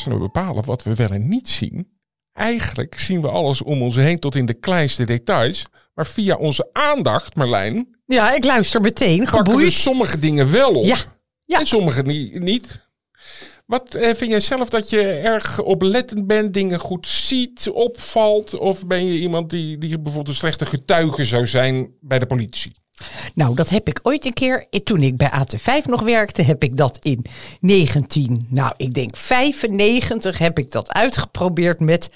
Hersenen bepalen wat we wel en niet zien. Eigenlijk zien we alles om ons heen tot in de kleinste details. Maar via onze aandacht, Marlijn. Ja, ik luister meteen. Pakken we sommige dingen wel op. Ja. ja. En sommige niet. Wat eh, vind jij zelf dat je erg oplettend bent, dingen goed ziet, opvalt? Of ben je iemand die, die bijvoorbeeld een slechte getuige zou zijn bij de politie? Nou, dat heb ik ooit een keer, toen ik bij AT5 nog werkte, heb ik dat in 19, nou ik denk 95 heb ik dat uitgeprobeerd met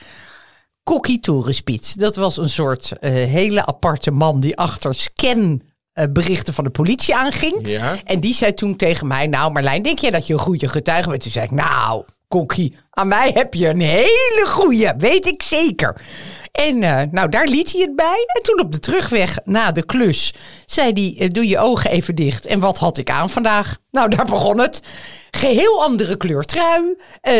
Kokkie Torenspits. Dat was een soort uh, hele aparte man die achter scan uh, berichten van de politie aanging. Ja. En die zei toen tegen mij, nou Marlijn, denk jij dat je een goede getuige bent? Toen zei ik, nou Kokkie, aan mij heb je een hele goede, weet ik zeker. En uh, nou, daar liet hij het bij. En toen op de terugweg na de klus zei hij, doe je ogen even dicht. En wat had ik aan vandaag? Nou, daar begon het. Geheel andere kleur trui. Uh,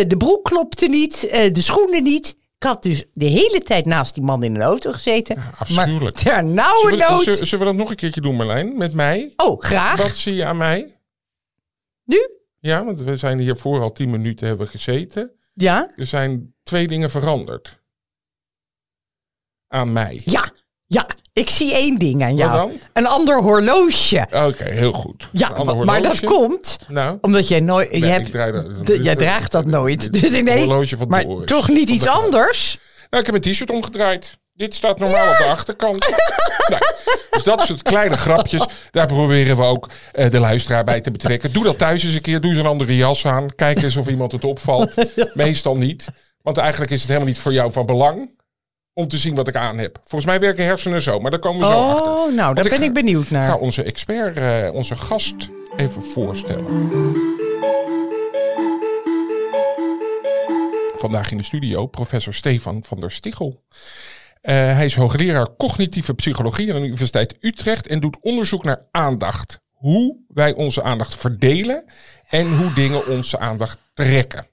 de broek klopte niet. De schoenen niet. Ik had dus de hele tijd naast die man in een auto gezeten. Ja, afschuwelijk. Ter nauwe nood... zullen, zullen we dat nog een keertje doen, Marlijn? Met mij? Oh, graag. Wat zie je aan mij? Nu? Ja, want we zijn hiervoor al tien minuten hebben gezeten. Ja? Er zijn twee dingen veranderd. Aan mij. Ja, ja. Ik zie één ding aan jou. dan? Een ander horloge. Oké, heel goed. Ja, maar, dat komt Nou, omdat jij nooit... nee, je hebt, ik draai dat- de- dit jij is- draagt dat nooit. Dus nee, horloge van maar toch niet iets de- anders? Nou, ik heb mijn t-shirt omgedraaid. Dit staat normaal op de achterkant. nou, dus dat soort kleine grapjes. Daar proberen we ook eh, de luisteraar bij te betrekken. Doe dat thuis eens een keer. Doe eens een andere jas aan. Kijk eens of iemand het opvalt. Meestal niet. Want eigenlijk is het helemaal niet voor jou van belang om te zien wat ik aan heb. Volgens mij werken hersenen zo, maar daar komen we zo achter. Oh, nou, daar ben ik benieuwd Ik ga naar. onze expert, eh, onze gast, even voorstellen. Vandaag in de studio professor Stefan van der Stichel. Eh, hij is hoogleraar cognitieve psychologie aan de Universiteit Utrecht en doet onderzoek naar aandacht. Hoe wij onze aandacht verdelen en hoe dingen onze aandacht trekken.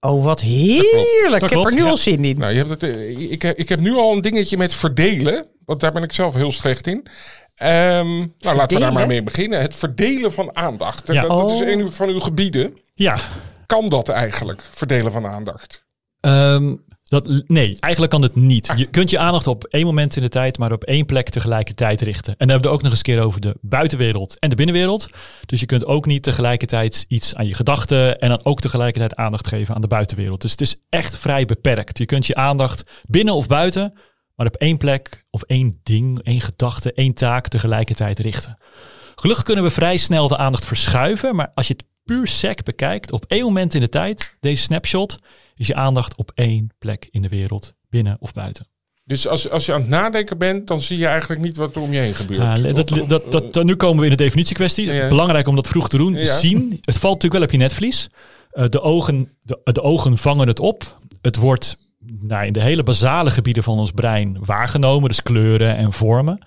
Oh, wat heerlijk. Ik heb er nu ja. al zin in. Nou, je hebt het, eh, ik, heb- ik heb nu al een dingetje met verdelen, want daar ben ik zelf heel slecht in. Ehm, nou, laten we daar maar mee beginnen. Het verdelen van aandacht. Ja. Dat, dat is Oh. een van uw gebieden. Ja, Kan dat eigenlijk, verdelen van aandacht? ehm, dat, nee, eigenlijk kan het niet. Je kunt je aandacht op één moment in de tijd, maar op één plek tegelijkertijd richten. En dan hebben we het ook nog eens een keer over de buitenwereld en de binnenwereld. Dus je kunt ook niet tegelijkertijd iets aan je gedachten en dan ook tegelijkertijd aandacht geven aan de buitenwereld. Dus het is echt vrij beperkt. Je kunt je aandacht binnen of buiten, maar op één plek of één ding, één gedachte, één taak tegelijkertijd richten. Gelukkig kunnen we vrij snel de aandacht verschuiven, maar als je het puur sec bekijkt, op één moment in de tijd, deze snapshot, is je aandacht op één plek in de wereld, binnen of buiten. Dus als, als je aan het nadenken bent, dan zie je eigenlijk niet wat er om je heen gebeurt. Ja, dat, dat, dat, dat- nu komen we in de definitiekwestie. Ja. Belangrijk om dat vroeg te doen. Ja. Zien, het valt natuurlijk wel op je netvlies. Eh, de, ogen, de, de ogen vangen het op. Het wordt nou, in de hele basale gebieden van ons brein waargenomen. Dus kleuren en vormen.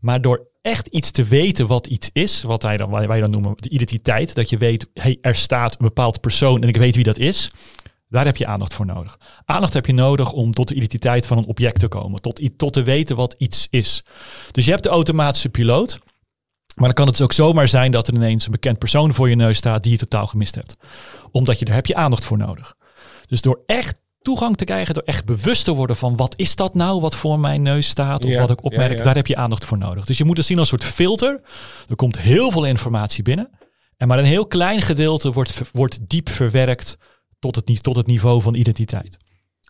Maar door echt iets te weten wat iets is, wat wij dan, wij dan noemen de identiteit, dat je weet, hey, er staat een bepaald persoon en ik weet wie dat is, daar heb je aandacht voor nodig. Aandacht heb je nodig om tot de identiteit van een object te komen, tot, tot te weten wat iets is. Dus je hebt de automatische piloot, maar dan kan het dus ook zomaar zijn dat er ineens een bekend persoon voor je neus staat die je totaal gemist hebt. Omdat je daar heb je aandacht voor nodig. Dus door echt toegang te krijgen, door echt bewust te worden van wat is dat nou wat voor mijn neus staat of Ja, wat ik opmerk, ja, ja. daar heb je aandacht voor nodig. Dus je moet het zien als een soort filter. Er komt heel veel informatie binnen. En maar een heel klein gedeelte wordt, wordt diep verwerkt tot het, tot het niveau van identiteit.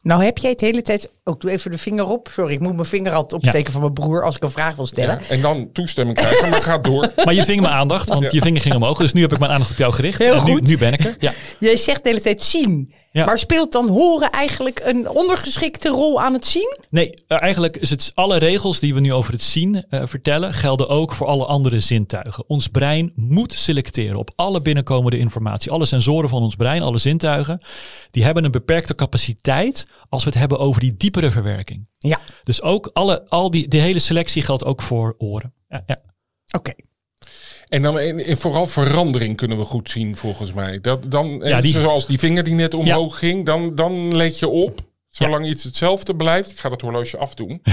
Nou heb jij het hele tijd... Ook doe even de vinger op. Sorry, ik moet mijn vinger altijd opsteken van mijn broer als ik een vraag wil stellen. Ja, en dan toestemming krijgen, maar ga door. Maar je ving mijn aandacht, want je vinger ging omhoog. Dus nu heb ik mijn aandacht op jou gericht. Heel en nu, goed. nu ben ik er. Ja. Jij zegt de hele tijd zien. Ja. Maar speelt dan horen eigenlijk een ondergeschikte rol aan het zien? Nee, eh, eigenlijk is het alle regels die we nu over het zien eh, vertellen, gelden ook voor alle andere zintuigen. Ons brein moet selecteren op alle binnenkomende informatie. Alle sensoren van ons brein, alle zintuigen, die hebben een beperkte capaciteit als we het hebben over die diepere verwerking. Ja, Dus ook alle, al die, de hele selectie geldt ook voor oren. Ja, ja. oké. En dan in, in vooral verandering kunnen we goed zien, volgens mij. Dat, dan, Ja, die- Zoals die vinger die net omhoog ging, dan, dan let je op. Zolang iets hetzelfde blijft. Ik ga dat horloge afdoen.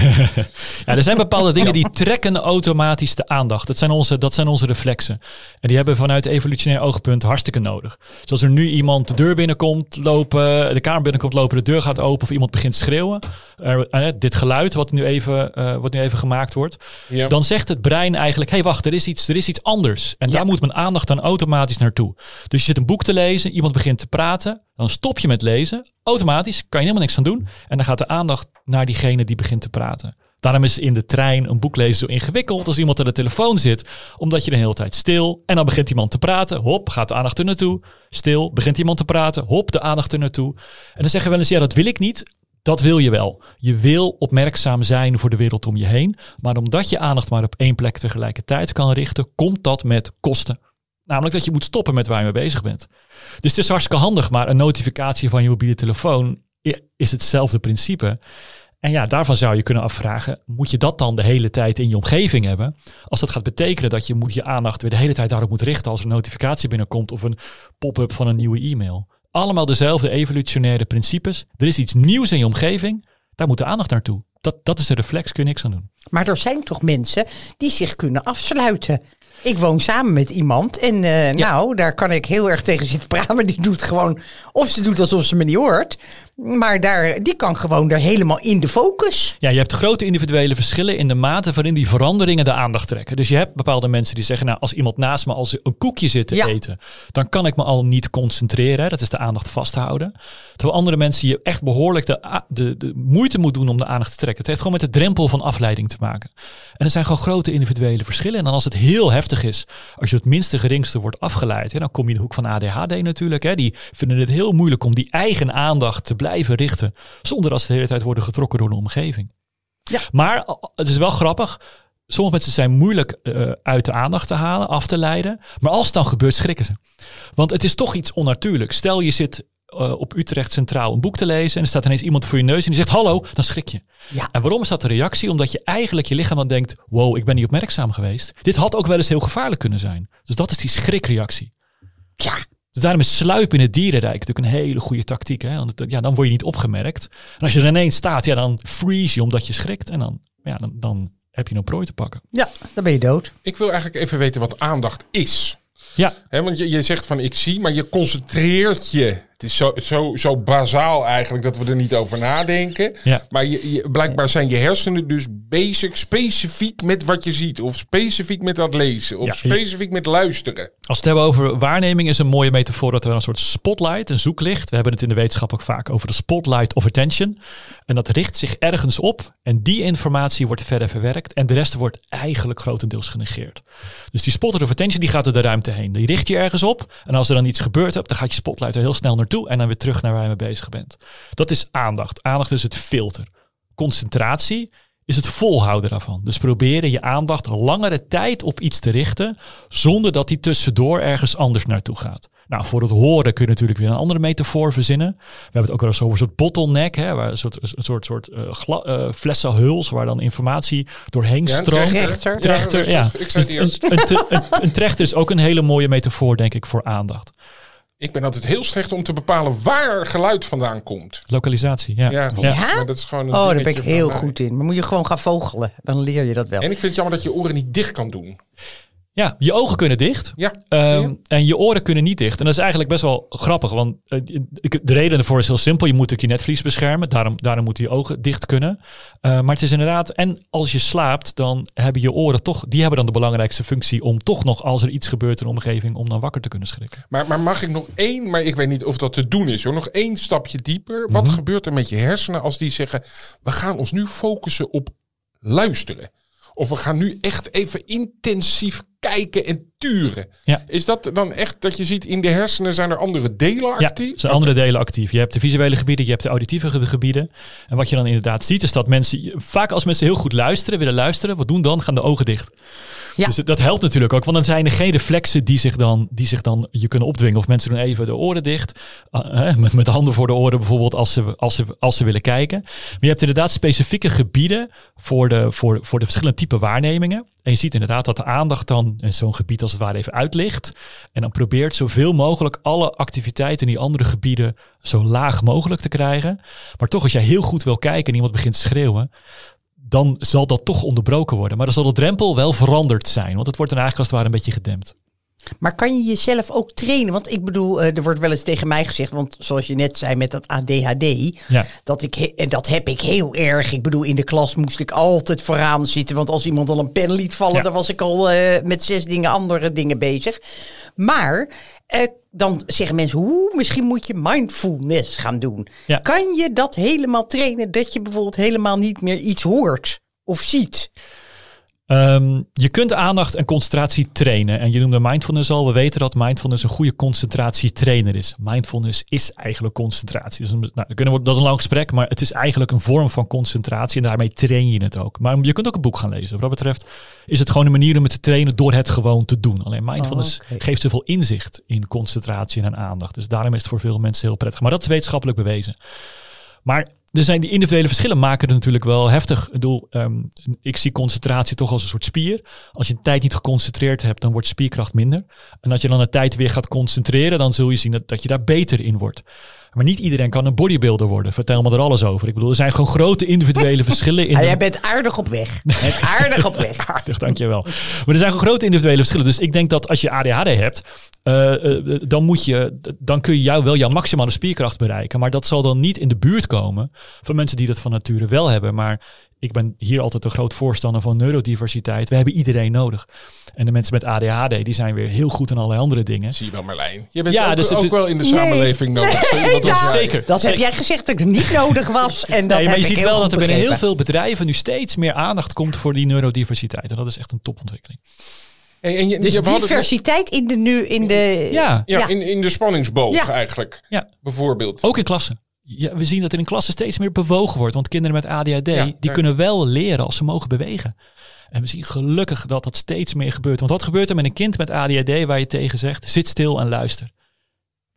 Ja, er zijn bepaalde dingen die trekken automatisch de aandacht. Dat zijn, onze, dat zijn onze reflexen. En die hebben vanuit evolutionair oogpunt hartstikke nodig. Zoals er nu iemand de deur binnenkomt lopen, de kamer binnenkomt lopen, de deur gaat open of iemand begint te schreeuwen. Eh, dit geluid wat nu even, eh, wat nu even gemaakt wordt. Ja. Dan zegt het brein eigenlijk, hé hey, wacht, er is, iets, er is iets anders. En daar moet mijn aandacht dan automatisch naartoe. Dus je zit een boek te lezen, iemand begint te praten. Dan stop je met lezen. Automatisch kan je helemaal niks aan doen. En dan gaat de aandacht naar diegene die begint te praten. Daarom is in de trein een boek lezen zo ingewikkeld als iemand aan de telefoon zit. Omdat je de hele tijd stil. En dan begint iemand te praten. Hop, gaat de aandacht er naartoe. Stil, begint iemand te praten. Hop, de aandacht er naartoe. En dan zeggen we wel eens, ja dat wil ik niet. Dat wil je wel. Je wil opmerkzaam zijn voor de wereld om je heen. Maar omdat je aandacht maar op één plek tegelijkertijd kan richten, komt dat met kosten. Namelijk dat je moet stoppen met waar je mee bezig bent. Dus het is hartstikke handig, maar een notificatie van je mobiele telefoon is hetzelfde principe. En ja, daarvan zou je kunnen afvragen, moet je dat dan de hele tijd in je omgeving hebben? Als dat gaat betekenen dat je moet je aandacht weer de hele tijd daarop moet richten als er een notificatie binnenkomt of een pop-up van een nieuwe e-mail. Allemaal dezelfde evolutionaire principes. Er is iets nieuws in je omgeving, daar moet de aandacht naartoe. Dat, dat is de reflex, kun je niks aan doen. Maar er zijn toch mensen die zich kunnen afsluiten. Ik woon samen met iemand en eh, nou, daar kan ik heel erg tegen zitten praten. Maar die doet gewoon, of ze doet alsof ze me niet hoort. Maar daar, die kan gewoon er helemaal in de focus. Ja, je hebt grote individuele verschillen in de mate waarin die veranderingen de aandacht trekken. Dus je hebt bepaalde mensen die zeggen, nou, als iemand naast me als een koekje zit te Ja. eten, dan kan ik me al niet concentreren. Dat is de aandacht vasthouden. Terwijl andere mensen je echt behoorlijk de, de, de moeite moet doen om de aandacht te trekken. Het heeft gewoon met de drempel van afleiding te maken. En er zijn gewoon grote individuele verschillen. En dan als het heel heftig is, als je het minste geringste wordt afgeleid, hè, dan kom je in de hoek van ADHD natuurlijk. Hè. Die vinden het heel moeilijk om die eigen aandacht te blijven richten, zonder dat ze de hele tijd worden getrokken door de omgeving. Ja. Maar uh, het is wel grappig. Sommige mensen zijn moeilijk eh, uit de aandacht te halen, af te leiden. Maar als het dan gebeurt, schrikken ze. Want het is toch iets onnatuurlijks. Stel je zit eh, op Utrecht Centraal een boek te lezen en er staat ineens iemand voor je neus en die zegt hallo, dan schrik je. Ja. En waarom is dat de reactie? Omdat je eigenlijk je lichaam dan denkt, wow, ik ben niet opmerkzaam geweest. Dit had ook wel eens heel gevaarlijk kunnen zijn. Dus dat is die schrikreactie. Ja, Dus daarom is sluipen in het dierenrijk natuurlijk een hele goede tactiek. Hè? Want het- ja, dan word je niet opgemerkt. En als je er ineens staat, ja, dan freeze je omdat je schrikt. En dan, ja, dan, dan heb je een prooi te pakken. ja, dan ben je dood. Ik wil eigenlijk even weten wat aandacht is. Ja, Hè, want je, je zegt van ik zie, maar je concentreert je. Het is zo, zo, zo bazaal eigenlijk dat we er niet over nadenken. Ja. Maar je, je- blijkbaar zijn je hersenen dus bezig specifiek met wat je ziet. Of specifiek met dat lezen. Of Ja. specifiek met luisteren. Als we het hebben over waarneming is een mooie metafoor dat er een soort spotlight, een zoeklicht. We hebben het in de wetenschap ook vaak over de spotlight of attention. En dat richt zich ergens op en die informatie wordt verder verwerkt en de rest wordt eigenlijk grotendeels genegeerd. Dus die spotlight of attention die gaat door de ruimte heen. Die richt je ergens op en als er dan iets gebeurt hebt, dan gaat je spotlight er heel snel naartoe en dan weer terug naar waar je mee bezig bent. Dat is aandacht. Aandacht is het filter. Concentratie is het volhouden daarvan. Dus proberen je aandacht langere tijd op iets te richten, zonder dat die tussendoor ergens anders naartoe gaat. Nou, voor het horen kun je natuurlijk weer een andere metafoor verzinnen. We hebben het ook wel eens over een soort bottleneck, hè, waar een soort, een soort, soort eh, eh, flessenhuls, waar dan informatie doorheen Ja, een stroomt. trechter. Trechter, Ja, ja. rustig. Ik zei het Dus eerst. een, een, tre- een, een trechter is ook een hele mooie metafoor, denk ik, voor aandacht. Ik ben altijd heel slecht om te bepalen waar geluid vandaan komt. Lokalisatie, ja. Ja, Ja. maar dat is gewoon een Oh, daar ben ik heel goed in. Maar moet je gewoon gaan vogelen. Dan leer je dat wel. En ik vind het jammer dat je oren niet dicht kan doen. Ja, je ogen kunnen dicht. Ja. Ehm. En je oren kunnen niet dicht. En dat is eigenlijk best wel grappig. Want eh, de reden ervoor is heel simpel. Je moet natuurlijk je netvlies beschermen. Daarom, daarom moeten je ogen dicht kunnen. Eh, maar het is inderdaad... En als je slaapt, dan hebben je oren toch... Die hebben dan de belangrijkste functie om toch nog... Als er iets gebeurt in de omgeving... Om dan wakker te kunnen schrikken. Maar, maar mag ik nog één, maar ik weet niet of dat te doen is hoor. Nog één stapje dieper. Wat Mhm. gebeurt er met je hersenen als die zeggen... we gaan ons nu focussen op luisteren. Of we gaan nu echt even intensief kijken en turen. Ja. Is dat dan echt dat je ziet in de hersenen zijn er andere delen Ja, actief? er zijn andere delen actief. Je hebt de visuele gebieden, je hebt de auditieve ge- gebieden. En wat je dan inderdaad ziet, is dat mensen, vaak als mensen heel goed luisteren, willen luisteren, wat doen dan? Gaan de ogen dicht. Ja. Dus dat helpt natuurlijk ook, want dan zijn er geen reflexen die zich dan, die zich dan je kunnen opdwingen. Of mensen doen even de oren dicht, uh, hè, met, met de handen voor de oren bijvoorbeeld, als ze, als, ze, als ze willen kijken. Maar je hebt inderdaad specifieke gebieden voor de, voor, voor de verschillende type waarnemingen. En je ziet inderdaad dat de aandacht dan in zo'n gebied als het ware even uitlicht. En dan probeert zoveel mogelijk alle activiteiten in die andere gebieden zo laag mogelijk te krijgen. Maar toch, als jij heel goed wil kijken en iemand begint te schreeuwen, dan zal dat toch onderbroken worden. Maar dan zal de drempel wel veranderd zijn. Want het wordt dan eigenlijk als het ware een beetje gedempt. Maar kan je jezelf ook trainen? Want ik bedoel, eh, er wordt wel eens tegen mij gezegd, want zoals je net zei met dat ADHD, Ja. dat ik en dat heb ik heel erg. Ik bedoel, in de klas moest ik altijd vooraan zitten, want als iemand al een pen liet vallen, Ja. dan was ik al eh, met zes dingen andere dingen bezig. Maar eh, dan zeggen mensen, hoe, misschien moet je mindfulness gaan doen. Ja. Kan je dat helemaal trainen, dat je bijvoorbeeld helemaal niet meer iets hoort of ziet? Ehm, je kunt aandacht en concentratie trainen. En je noemde mindfulness al. We weten dat mindfulness een goede concentratietrainer is. Mindfulness is eigenlijk concentratie. Dus, nou, we, dat is een lang gesprek, maar het is eigenlijk een vorm van concentratie. En daarmee train je het ook. Maar je kunt ook een boek gaan lezen. Wat dat betreft is het gewoon een manier om het te trainen door het gewoon te doen. Alleen mindfulness Oh, geeft zoveel inzicht in concentratie en aandacht. Dus daarom is het voor veel mensen heel prettig. Maar dat is wetenschappelijk bewezen. Maar er zijn die individuele verschillen maken het natuurlijk wel heftig. Ik bedoel, ehm, ik zie concentratie toch als een soort spier. Als je een tijd niet geconcentreerd hebt, dan wordt spierkracht minder. En als je dan een tijd weer gaat concentreren, dan zul je zien dat, dat je daar beter in wordt. Maar niet iedereen kan een bodybuilder worden. Vertel me er alles over. Ik bedoel, er zijn gewoon grote individuele verschillen in. Ah, de- jij bent aardig op weg. Bent aardig op weg. Aardig, dankjewel. Maar er zijn gewoon grote individuele verschillen. Dus ik denk dat als je ADHD hebt, eh, eh, dan, moet je, dan kun je jou wel jouw maximale spierkracht bereiken. Maar dat zal dan niet in de buurt komen van mensen die dat van nature wel hebben. Maar ik ben hier altijd een groot voorstander van neurodiversiteit. We hebben iedereen nodig. En de mensen met ADHD, die zijn weer heel goed in allerlei andere dingen. Zie je wel Marlijn. Je bent Ja, ook, dus ook is- wel in de Nee. samenleving nodig. Daar- jij. Zeker. Dat heb jij gezegd dat het niet nodig was. En dat Nee, maar heb je ik ziet heel wel dat er binnen heel veel bedrijven nu steeds meer aandacht komt voor die neurodiversiteit. En dat is echt een topontwikkeling. En, en je, Dus je- diversiteit in de nu in de. Ja, ja, Ja. In, in de spanningsboog Ja. eigenlijk. ja. Bijvoorbeeld. Ook in klassen. Ja, we zien dat er in klassen steeds meer bewogen wordt. Want kinderen met ADHD, Ja, die ja. kunnen wel leren als ze mogen bewegen. En we zien gelukkig dat dat steeds meer gebeurt. Want wat gebeurt er met een kind met ADHD waar je tegen zegt, zit stil en luister.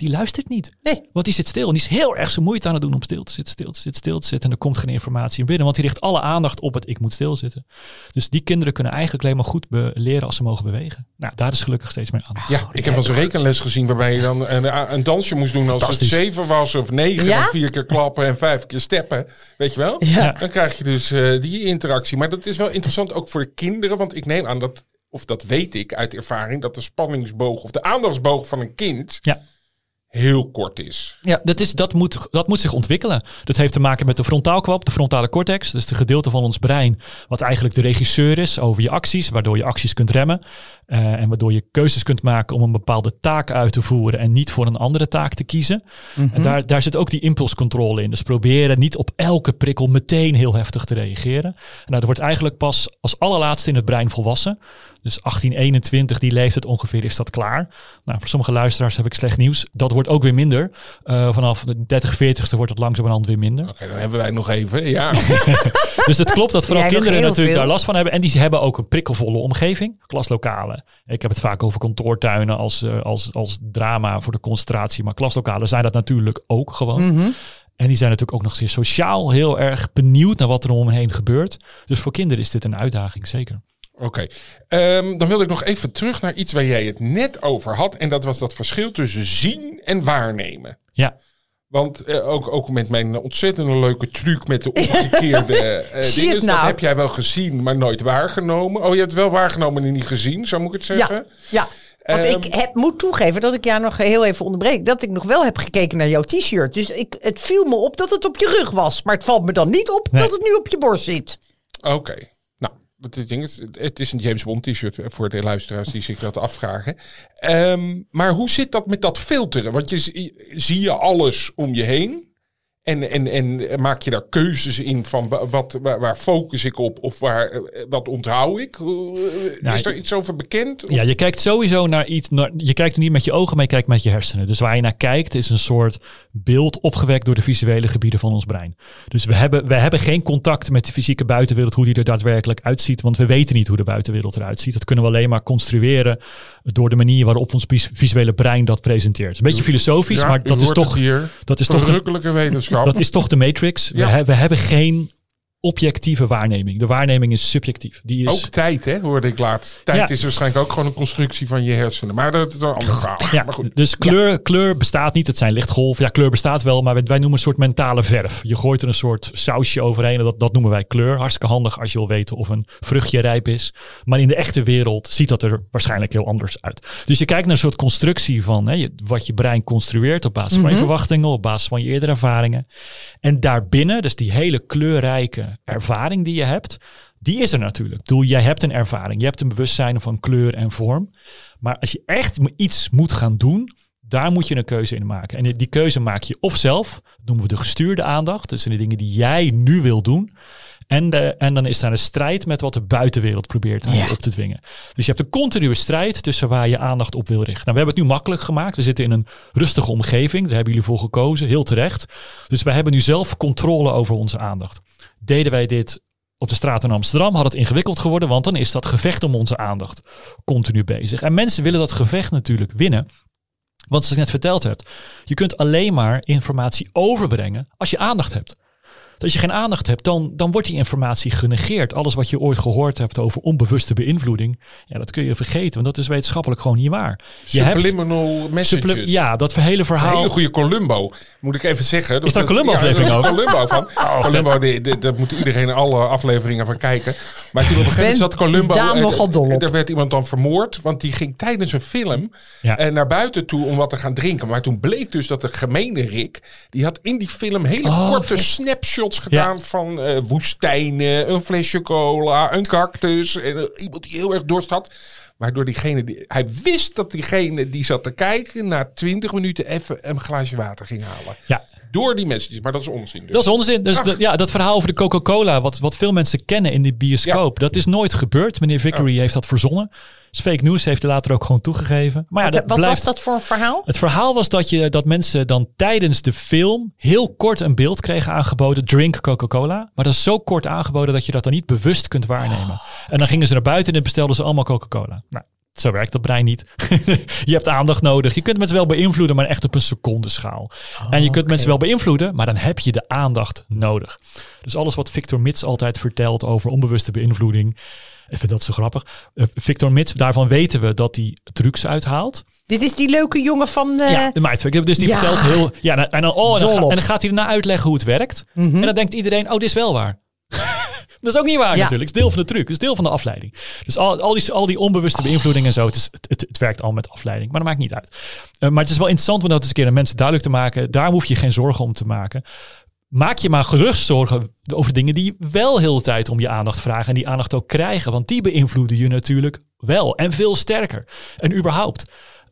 Die luistert niet. Nee. Want die zit stil. En die is heel erg zijn moeite aan het doen om stil te zitten, stil te zitten, stil te zitten. En er komt geen informatie in binnen. Want die richt alle aandacht op het ik moet stilzitten. Dus die kinderen kunnen eigenlijk alleen maar goed leren als ze mogen bewegen. Nou, daar is gelukkig steeds meer aandacht. Ja, ik heb wel eens een rekenles gezien waarbij je dan een, een dansje moest doen als het zeven was of negen. Ja? En vier keer klappen en vijf keer steppen. Weet je wel? Ja. Dan krijg je dus eh, die interactie. Maar dat is wel interessant ook voor de kinderen. Want ik neem aan dat, of dat weet ik uit ervaring, dat de spanningsboog of de aandachtsboog van een kind Ja. Heel kort is. Ja, dat, is, dat, moet, dat moet zich ontwikkelen. Dat heeft te maken met de frontaalkwab, de frontale cortex. Dus de gedeelte van ons brein wat eigenlijk de regisseur is over je acties. Waardoor je acties kunt remmen. eh, en waardoor je keuzes kunt maken om een bepaalde taak uit te voeren. En niet voor een andere taak te kiezen. En daar, daar zit ook die impulscontrole in. Dus proberen niet op elke prikkel meteen heel heftig te reageren. Nou, dat wordt eigenlijk pas als allerlaatste in het brein volwassen. Dus 18, 21, die leeftijd ongeveer is dat klaar. Nou, voor sommige luisteraars heb ik slecht nieuws. Dat wordt ook weer minder. Eh, vanaf de 30, 40ste wordt het langzamerhand weer minder. Oké, dan hebben wij nog even. Ja. Dus het klopt dat vooral Jij kinderen natuurlijk veel. daar last van hebben. En die hebben ook een prikkelvolle omgeving. Klaslokalen. Ik heb het vaak over kantoortuinen als, eh, als, als drama voor de concentratie. Maar klaslokalen zijn dat natuurlijk ook gewoon. Mhm. En die zijn natuurlijk ook nog steeds sociaal heel erg benieuwd naar wat er om hen heen gebeurt. Dus voor kinderen is dit een uitdaging, zeker. Oké, Ehm, dan wil ik nog even terug naar iets waar jij het net over had. En dat was dat verschil tussen zien en waarnemen. Ja, Want eh, ook, ook met mijn ontzettend leuke truc met de omgekeerde Zie dingen. het Dat nou? heb jij wel gezien, maar nooit waargenomen. Oh, je hebt het wel waargenomen en niet gezien, zo moet ik het zeggen. Ja, ja. Want Ehm, ik heb, moet toegeven dat ik jou nog heel even onderbreek. Dat ik nog wel heb gekeken naar jouw t-shirt. Dus ik, het viel me op dat het op je rug was. Maar het valt me dan niet op Nee. dat het nu op je borst zit. Oké. Nou, het ding is, het is een James Bond t-shirt voor de luisteraars die zich dat afvragen. Ehm, maar hoe zit dat met dat filteren? Want je zie je alles om je heen. En, en, en maak je daar keuzes in van wa- wat, waar, focus ik op of waar, eh, wat onthoud ik? Eh, Ja, is er iets over bekend? Ja, je kijkt sowieso naar iets. Naar, je kijkt er niet met je ogen, maar je kijkt met je hersenen. Dus waar je naar kijkt is een soort beeld opgewekt door de visuele gebieden van ons brein. Dus we hebben, we hebben geen contact met de fysieke buitenwereld, hoe die er daadwerkelijk uitziet. Want we weten niet hoe de buitenwereld eruit ziet. Dat kunnen we alleen maar construeren door de manier waarop ons vis- visuele brein dat presenteert. Een beetje filosofisch, Ja, maar dat is toch, dat is toch de, Verrukkelijke wetenschap. Dat is toch de matrix. We, hebben geen objectieve waarneming. De waarneming is subjectief. Die is, Ook tijd, hè, hoorde ik laat. Tijd Ja. is waarschijnlijk ook gewoon een constructie van je hersenen. Maar dat is een ander verhaal. Ja, Maar goed. dus kleur, kleur bestaat niet. Het zijn lichtgolven. Ja, kleur bestaat wel, maar wij noemen een soort mentale verf. Je gooit er een soort sausje overheen en dat, dat noemen wij kleur. Hartstikke handig als je wil weten of een vruchtje rijp is. Maar in de echte wereld ziet dat er waarschijnlijk heel anders uit. Dus je kijkt naar een soort constructie van hè, wat je brein construeert op basis van je verwachtingen, op basis van je eerdere ervaringen. En daarbinnen, dus die hele kleurrijke ervaring die je hebt, die is er natuurlijk. Ik bedoel, jij hebt een ervaring, je hebt een bewustzijn van kleur en vorm. Maar als je echt iets moet gaan doen, daar moet je een keuze in maken. En die keuze maak je of zelf, dat noemen we de gestuurde aandacht. Zijn de dingen die jij nu wil doen. En, de, en dan is daar een strijd met wat de buitenwereld probeert aan je op te dwingen. Dus je hebt een continue strijd tussen waar je aandacht op wil richten. Nou, we hebben het nu makkelijk gemaakt. We zitten in een rustige omgeving. Daar hebben jullie voor gekozen, heel terecht. Dus wij hebben nu zelf controle over onze aandacht. Deden wij dit op de straat in Amsterdam, had het ingewikkeld geworden, want dan is dat gevecht om onze aandacht continu bezig. En mensen willen dat gevecht natuurlijk winnen. Want zoals ik net verteld heb, je kunt alleen maar informatie overbrengen als je aandacht hebt. Als je geen aandacht hebt, dan, dan wordt die informatie genegeerd. Alles wat je ooit gehoord hebt over onbewuste beïnvloeding, ja, dat kun je vergeten, want dat is wetenschappelijk gewoon niet waar. Je hebt Subliminal messages. suppli- ja, dat hele Een verhaal. hele goede Columbo, moet ik even zeggen. Is daar een Dat- Columbo-aflevering ja, over? Oh, Columbo van. Columbo, die, die- daar moet iedereen alle afleveringen van kijken. Maar toen op een gegeven moment zat Columbo... is Daan nogal dol op. Er werd iemand dan vermoord, want die ging tijdens een film Ja. eh, naar buiten toe om wat te gaan drinken. Maar toen bleek dus dat de gemene Rick, die had in die film hele Oh, korte gedaan van eh, woestijnen, een flesje cola, een cactus. En eh, iemand die heel erg dorst had. Waardoor diegene, die, hij wist dat diegene die zat te kijken, na 20 minuten even een glaasje water ging halen. Ja, Door die messages, maar dat is onzin. Dus. Dat is onzin. Dus ja, dat verhaal over de Coca-Cola, wat, wat veel mensen kennen in de bioscoop, dat is nooit gebeurd. Meneer Vickery heeft dat verzonnen. Dus fake news heeft hij later ook gewoon toegegeven. Maar ja, Wat, dat wat blijft. was dat voor een verhaal? Het verhaal was dat, je, dat mensen dan tijdens de film heel kort een beeld kregen aangeboden. Drink Coca-Cola. Maar dat is zo kort aangeboden dat je dat dan niet bewust kunt waarnemen. En dan gingen ze naar buiten en bestelden ze allemaal Coca-Cola. Nou, zo werkt dat brein niet. je hebt aandacht nodig. Je kunt mensen wel beïnvloeden, maar echt op een secondeschaal. en je kunt mensen wel beïnvloeden, maar dan heb je de aandacht nodig. Dus alles wat Victor Mits altijd vertelt over onbewuste beïnvloeding. Ik vind dat zo grappig. Eh, Victor Mits, daarvan weten we dat hij trucs uithaalt. Dit is die leuke jongen van... eh, Ja, de Mindfuck. Dus die ja. vertelt heel... Ja, en dan, oh, en, dan Dol ga- op. en dan gaat hij erna uitleggen hoe het werkt. En dan denkt iedereen, oh, dit is wel waar. Dat is ook niet waar Ja. natuurlijk. Het is deel van de truc. Het is deel van de afleiding. Dus al, al, die, al die onbewuste beïnvloeding en zo. Het, is, het, het, het werkt al met afleiding. Maar dat maakt niet uit. Eh, maar het is wel interessant om dat eens een keer aan mensen duidelijk te maken. Daar hoef je geen zorgen om te maken. Maak je maar gerust zorgen over dingen die wel heel de tijd om je aandacht vragen. En die aandacht ook krijgen. Want die beïnvloeden je natuurlijk wel. En veel sterker. En überhaupt.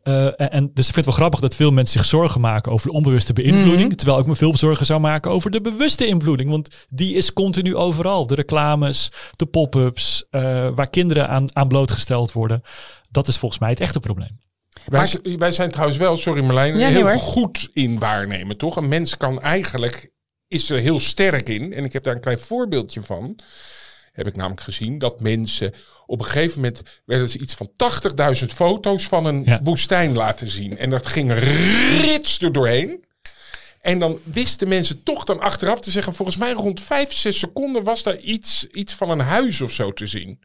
Eh, en, en dus ik vind het wel grappig dat veel mensen zich zorgen maken over de onbewuste beïnvloeding. Terwijl ik me veel zorgen zou maken over de bewuste invloeding. Want die is continu overal. De reclames, de pop-ups, eh, waar kinderen aan, aan blootgesteld worden. Dat is volgens mij het echte probleem. Wij, wij zijn trouwens wel, sorry Marlijn, Ja, heel goed in waarnemen, toch? Een mens kan eigenlijk, is er heel sterk in. En ik heb daar een klein voorbeeldje van. Heb ik namelijk gezien dat mensen op een gegeven moment werden ze iets van 80.000 foto's van een Ja. woestijn laten zien. En dat ging rits er doorheen. En dan wisten mensen toch dan achteraf te zeggen, volgens mij rond 5, 6 seconden was daar iets, iets van een huis of zo te zien.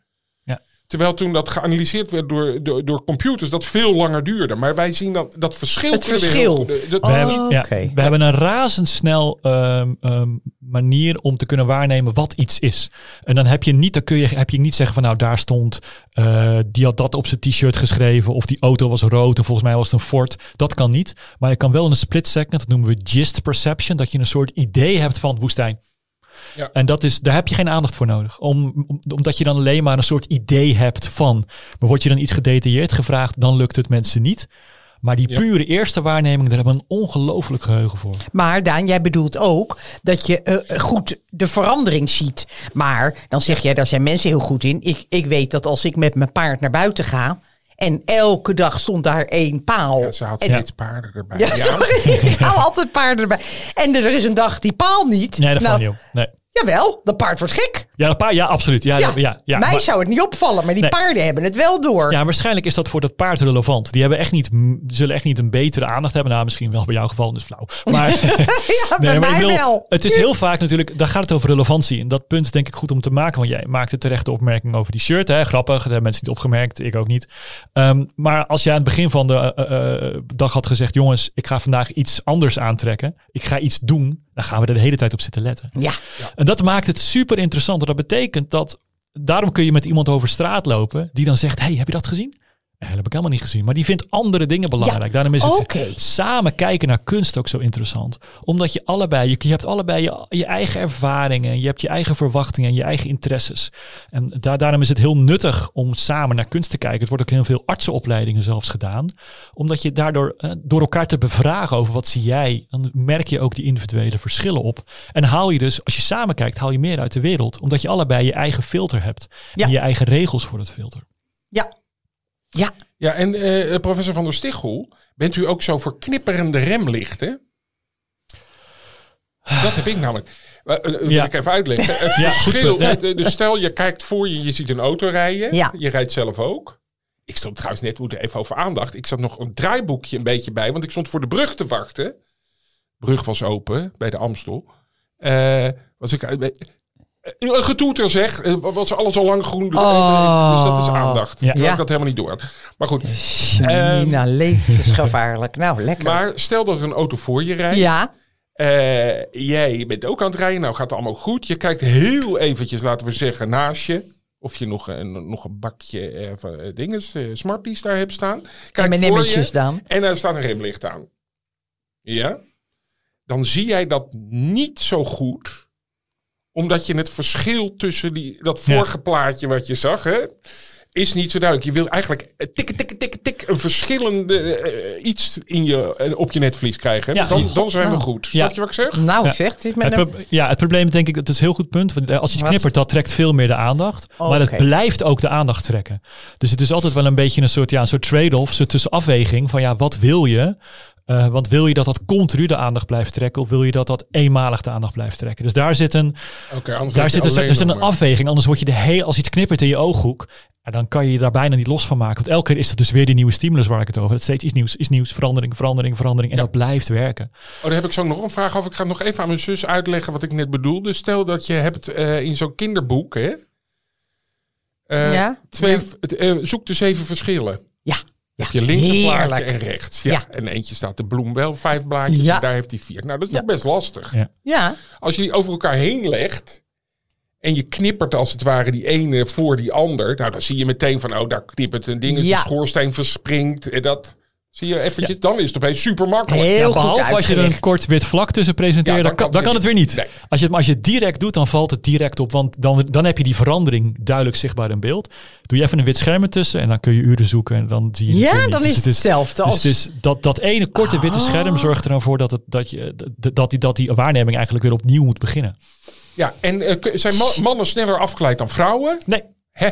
Terwijl toen dat geanalyseerd werd door, door, door computers, dat veel langer duurde. Maar wij zien dat, dat verschil. Het verschil. heel- de- de- We, hebben, ja, oké. we hebben een razendsnel ehm, ehm, manier om te kunnen waarnemen wat iets is. En dan heb je niet, dan kun je, heb je niet zeggen van nou daar stond, eh, die had dat op zijn t-shirt geschreven of die auto was rood of volgens mij was het een Ford. Dat kan niet. Maar je kan wel in een split second, dat noemen we gist perception, dat je een soort idee hebt van woestijn. Ja. En dat is, daar heb je geen aandacht voor nodig. Om, om- omdat je dan alleen maar een soort idee hebt van. Maar word je dan iets gedetailleerd gevraagd, dan lukt het mensen niet. Maar die Ja. pure eerste waarneming, daar hebben we een ongelooflijk geheugen voor. Maar Daan, jij bedoelt ook dat je eh, goed de verandering ziet. Maar dan zeg jij, daar zijn mensen heel goed in. Ik, ik weet dat als ik met mijn paard naar buiten ga... en elke dag stond daar één paal. Ja, ze had en, steeds paarden erbij. ja, sorry, ik hou altijd paarden erbij. En er is een dag die paal niet. Nee, dat nou, valt niet op. Nee. Jawel, dat paard wordt gek. Ja, een paar, ja, absoluut. Ja, ja, ja, ja, mij maar- zou het niet opvallen, maar die Nee. paarden hebben het wel door. Ja, waarschijnlijk is dat voor dat paard relevant. Die hebben echt niet, zullen echt niet een betere aandacht hebben. Nou, misschien wel bij jouw geval, dus flauw. Maar, ja, bij nee, maar mij bedoel, wel. het is heel vaak natuurlijk, daar gaat het over relevantie. En dat punt is denk ik goed om te maken. Want jij maakte terecht de opmerking over die shirt. Hè? Grappig, dat hebben mensen niet opgemerkt. Ik ook niet. Ehm, maar als jij aan het begin van de eh, eh, dag had gezegd... jongens, ik ga vandaag iets anders aantrekken. Ik ga iets doen. Dan gaan we er de hele tijd op zitten letten. Ja, En dat maakt het super interessant. Dat betekent dat. Daarom kun je met iemand over straat lopen. die dan zegt: Hey, heb je dat gezien? Nee, dat heb ik helemaal niet gezien. Maar die vindt andere dingen belangrijk. Ja, Daarom is het samen kijken naar kunst ook zo interessant. Omdat je allebei, je, je hebt allebei je, je eigen ervaringen. Je hebt je eigen verwachtingen en je eigen interesses. En daar, daarom is het heel nuttig om samen naar kunst te kijken. Het wordt ook heel veel artsenopleidingen zelfs gedaan. Omdat je daardoor eh, door elkaar te bevragen over wat zie jij. Dan merk je ook die individuele verschillen op. En haal je dus, als je samen kijkt, haal je meer uit de wereld. Omdat je allebei je eigen filter hebt. Ja. En je eigen regels voor het filter. ja, ja. Ja, en eh, professor Van der Stichel, bent u ook zo voor knipperende remlichten? Dat heb ik namelijk. Uh, wil Ja. ik even uitleggen. Het Ja, goed verschil, het- dus stel je kijkt voor je, je ziet een auto rijden. Ja. Je rijdt zelf ook. Ik stond trouwens net, moet even over aandacht. Ik zat nog een draaiboekje een beetje bij, want ik stond voor de brug te wachten. De brug was open bij de Amstel. Eh, was ik eh, getoeter zeg, eh, was alles al lang groen. Oh. Dus dat is aandacht. Ja. Ja. ik dat helemaal niet door. Maar goed. Nina, levensgevaarlijk. Nou, lekker. Maar stel dat er een auto voor je rijdt. ja, Eh, jij bent ook aan het rijden. Nou gaat het allemaal goed. Je kijkt heel eventjes, laten we zeggen, naast je. Of je nog een, nog een bakje eh, van, eh, dinges, eh, Smarties daar hebt staan. Kijk voor M&M'tjes je. dan. En daar staat een remlicht aan. Ja? Dan zie jij dat niet zo goed. Omdat je het verschil tussen die, dat Ja. vorige plaatje wat je zag, hè, is niet zo duidelijk. Je wil eigenlijk eh, tik, tik, tik, tik, een verschillende eh, iets in je, eh, op je netvlies krijgen. Ja. dan, dan zijn we Nou. goed. Ja. Snap je wat ik zeg? Nou, Ja. zeg, het is met Het een... pro- ja, het probleem denk ik, dat is een heel goed punt. Want als Wat? knippert, dat trekt veel meer de aandacht. Maar het blijft ook de aandacht trekken. Dus het is altijd wel een beetje een soort, ja, een soort trade-off, tussen afweging van ja, wat wil je? Eh, want wil je dat dat continu de aandacht blijft trekken of wil je dat dat eenmalig de aandacht blijft trekken? Dus daar zit een, Oké, anders daar zit een, er zit een afweging. Anders word je de hele, als iets knippert in je ooghoek, ja, dan kan je je daar bijna niet los van maken. Want elke keer is het dus weer die nieuwe stimulus waar ik het over heb. Steeds iets nieuws, is nieuws, verandering, verandering, verandering. En Ja. dat blijft werken. Oh, daar heb ik zo nog een vraag over. Ik ga nog even aan mijn zus uitleggen wat ik net bedoelde. Stel dat je hebt eh, in zo'n kinderboek, hè? Eh, Ja? Twee, Ja. zoek de zeven verschillen. Ja, Heb je links een plaatje heerlijk. en rechts. Ja. Ja. En eentje staat de bloem wel vijf blaadjes Ja. en daar heeft hij vier. Nou, dat is Ja. nog best lastig. Ja. Ja, Als je die over elkaar heen legt en je knippert als het ware die ene voor die ander. Nou, dan zie je meteen van, oh, daar knippert een ding. Ja. De schoorsteen verspringt. En dat zie je eventjes. Dan is het opeens super makkelijk. Heel Ja, goed behalve als je er een kort wit vlak tussen presenteert, Ja, dan, kan, dan kan het weer niet. Nee. Als, je het, maar als je het direct doet, dan valt het direct op. Want dan, dan heb je die verandering duidelijk zichtbaar in beeld. Doe je even een wit scherm ertussen en dan kun je uren zoeken en dan zie je het Ja, niet. dan Dus is het hetzelfde Dus als... het is dat, dat ene korte witte scherm zorgt er dan voor dat, het, dat, je, dat, dat, die, dat die waarneming eigenlijk weer opnieuw moet beginnen. Ja, en eh, zijn ma- mannen sneller afgeleid dan vrouwen? Nee, Hè?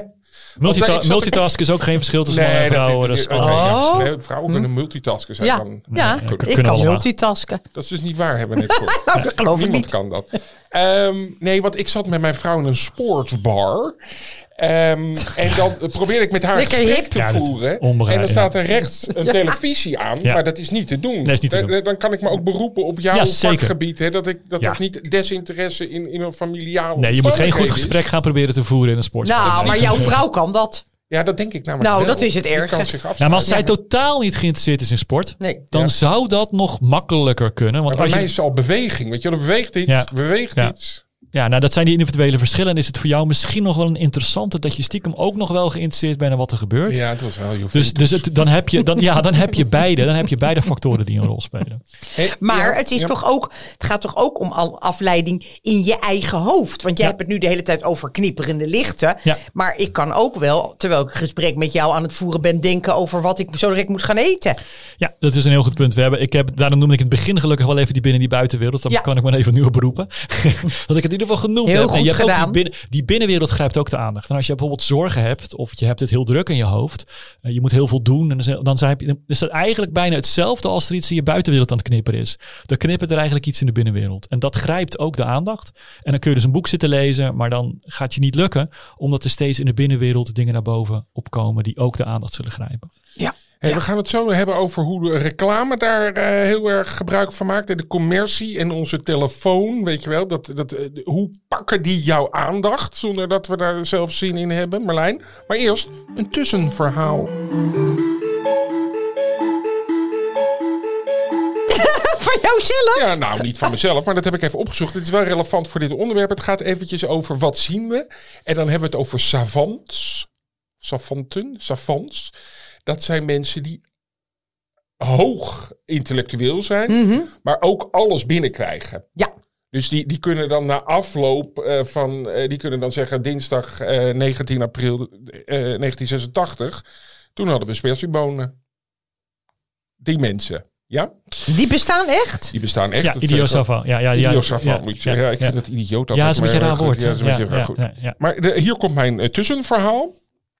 Multita- Want, eh, ik zat- multitask is ook geen verschil tussen mannen en vrouwen. Dat is ja, Oh. nee, vrouwen kunnen multitasken zijn ja, dan. ja, nee, ik kunnen kan allemaal. multitasken. Dat is dus niet waar, hebben we net gehoord. Nou, dat geloof ik Niemand niet. kan dat. Ehm, nee, want ik zat met mijn vrouw in een sportsbar. Ehm, en dan probeerde ik met haar Lekker gesprek hip. te Ja, voeren. En dan staat er rechts een televisie aan. Ja. Maar dat is niet te doen. Nee, is niet te Dan- doen. Dan kan ik me ook beroepen op jouw vakgebied. Hè, dat ik, dat Ja. ik niet desinteresse in, in een familiaal Nee, je moet geen goed gesprek gaan proberen te voeren in een sport. Nou, maar jouw vrouw kan dat. Ja, dat denk ik namelijk Nou, wel. dat is het Ja, maar als zij totaal niet geïnteresseerd is in sport, Nee. dan Ja. zou dat nog makkelijker kunnen. Want Maar bij als mij je, is het al beweging. Weet je, wel, er beweegt iets, Ja. beweegt Ja. iets. Ja, nou dat zijn die individuele verschillen. En is het voor jou misschien nog wel een interessante dat je stiekem ook nog wel geïnteresseerd bent in wat er gebeurt. Ja, het was wel Juventus. Dus, dus het, dan, heb je, dan, ja, dan heb je beide. Dan heb je beide factoren die een rol spelen. Hey, Maar ja, het, is ja. toch ook, het gaat toch ook om al afleiding in je eigen hoofd. Want jij Ja. hebt het nu de hele tijd over knipperende lichten. Ja. Maar ik kan ook wel, terwijl ik een gesprek met jou aan het voeren ben, denken over wat ik zo direct moet gaan eten. Ja, dat is een heel goed punt. We hebben, ik heb, daarom noemde ik in het begin gelukkig wel even die binnen- en die buitenwereld. Dan Ja. kan ik me even nu op beroepen. dat ik het in ieder geval genoemd Heel heb. En goed je hebt ook gedaan. die, binnen, die binnenwereld grijpt ook de aandacht. En als je bijvoorbeeld zorgen hebt of je hebt het heel druk in je hoofd. eh, je moet heel veel doen. En dan, dan zijn, dan is dat eigenlijk bijna hetzelfde als er iets in je buitenwereld aan het knipperen is. Dan knippert er eigenlijk iets in de binnenwereld. En dat grijpt ook de aandacht. En dan kun je dus een boek zitten lezen. Maar dan gaat je niet lukken. Omdat er steeds in de binnenwereld dingen naar boven opkomen. Die ook de aandacht zullen grijpen. Ja. Hey, We gaan het zo hebben over hoe de reclame daar eh, heel erg gebruik van maakt. En de commercie en onze telefoon, weet je wel. Dat, dat, eh, hoe pakken die jouw aandacht zonder dat we daar zelf zin in hebben, Marlijn? Maar eerst een tussenverhaal. Van jouzelf? Ja, nou niet van mezelf, maar dat heb ik even opgezocht. Het is wel relevant voor dit onderwerp. Het gaat eventjes over wat zien we. En dan hebben we het over savants. Savanten, savants. Dat zijn mensen die hoog intellectueel zijn, maar ook alles binnenkrijgen. Ja. Dus die, die kunnen dan na afloop eh, van, eh, die kunnen dan zeggen dinsdag eh, 19 april eh, 1986, toen hadden we spersiebonen. Die mensen, ja, Die bestaan echt? die bestaan echt. Ja, Dat savant. Ja, ja, ja, moet je zeggen. Ja, ik ja. vind het idioot. Ja, dat is een beetje raar woord. Ja, dat is een beetje raar. Maar de- hier komt mijn tussenverhaal.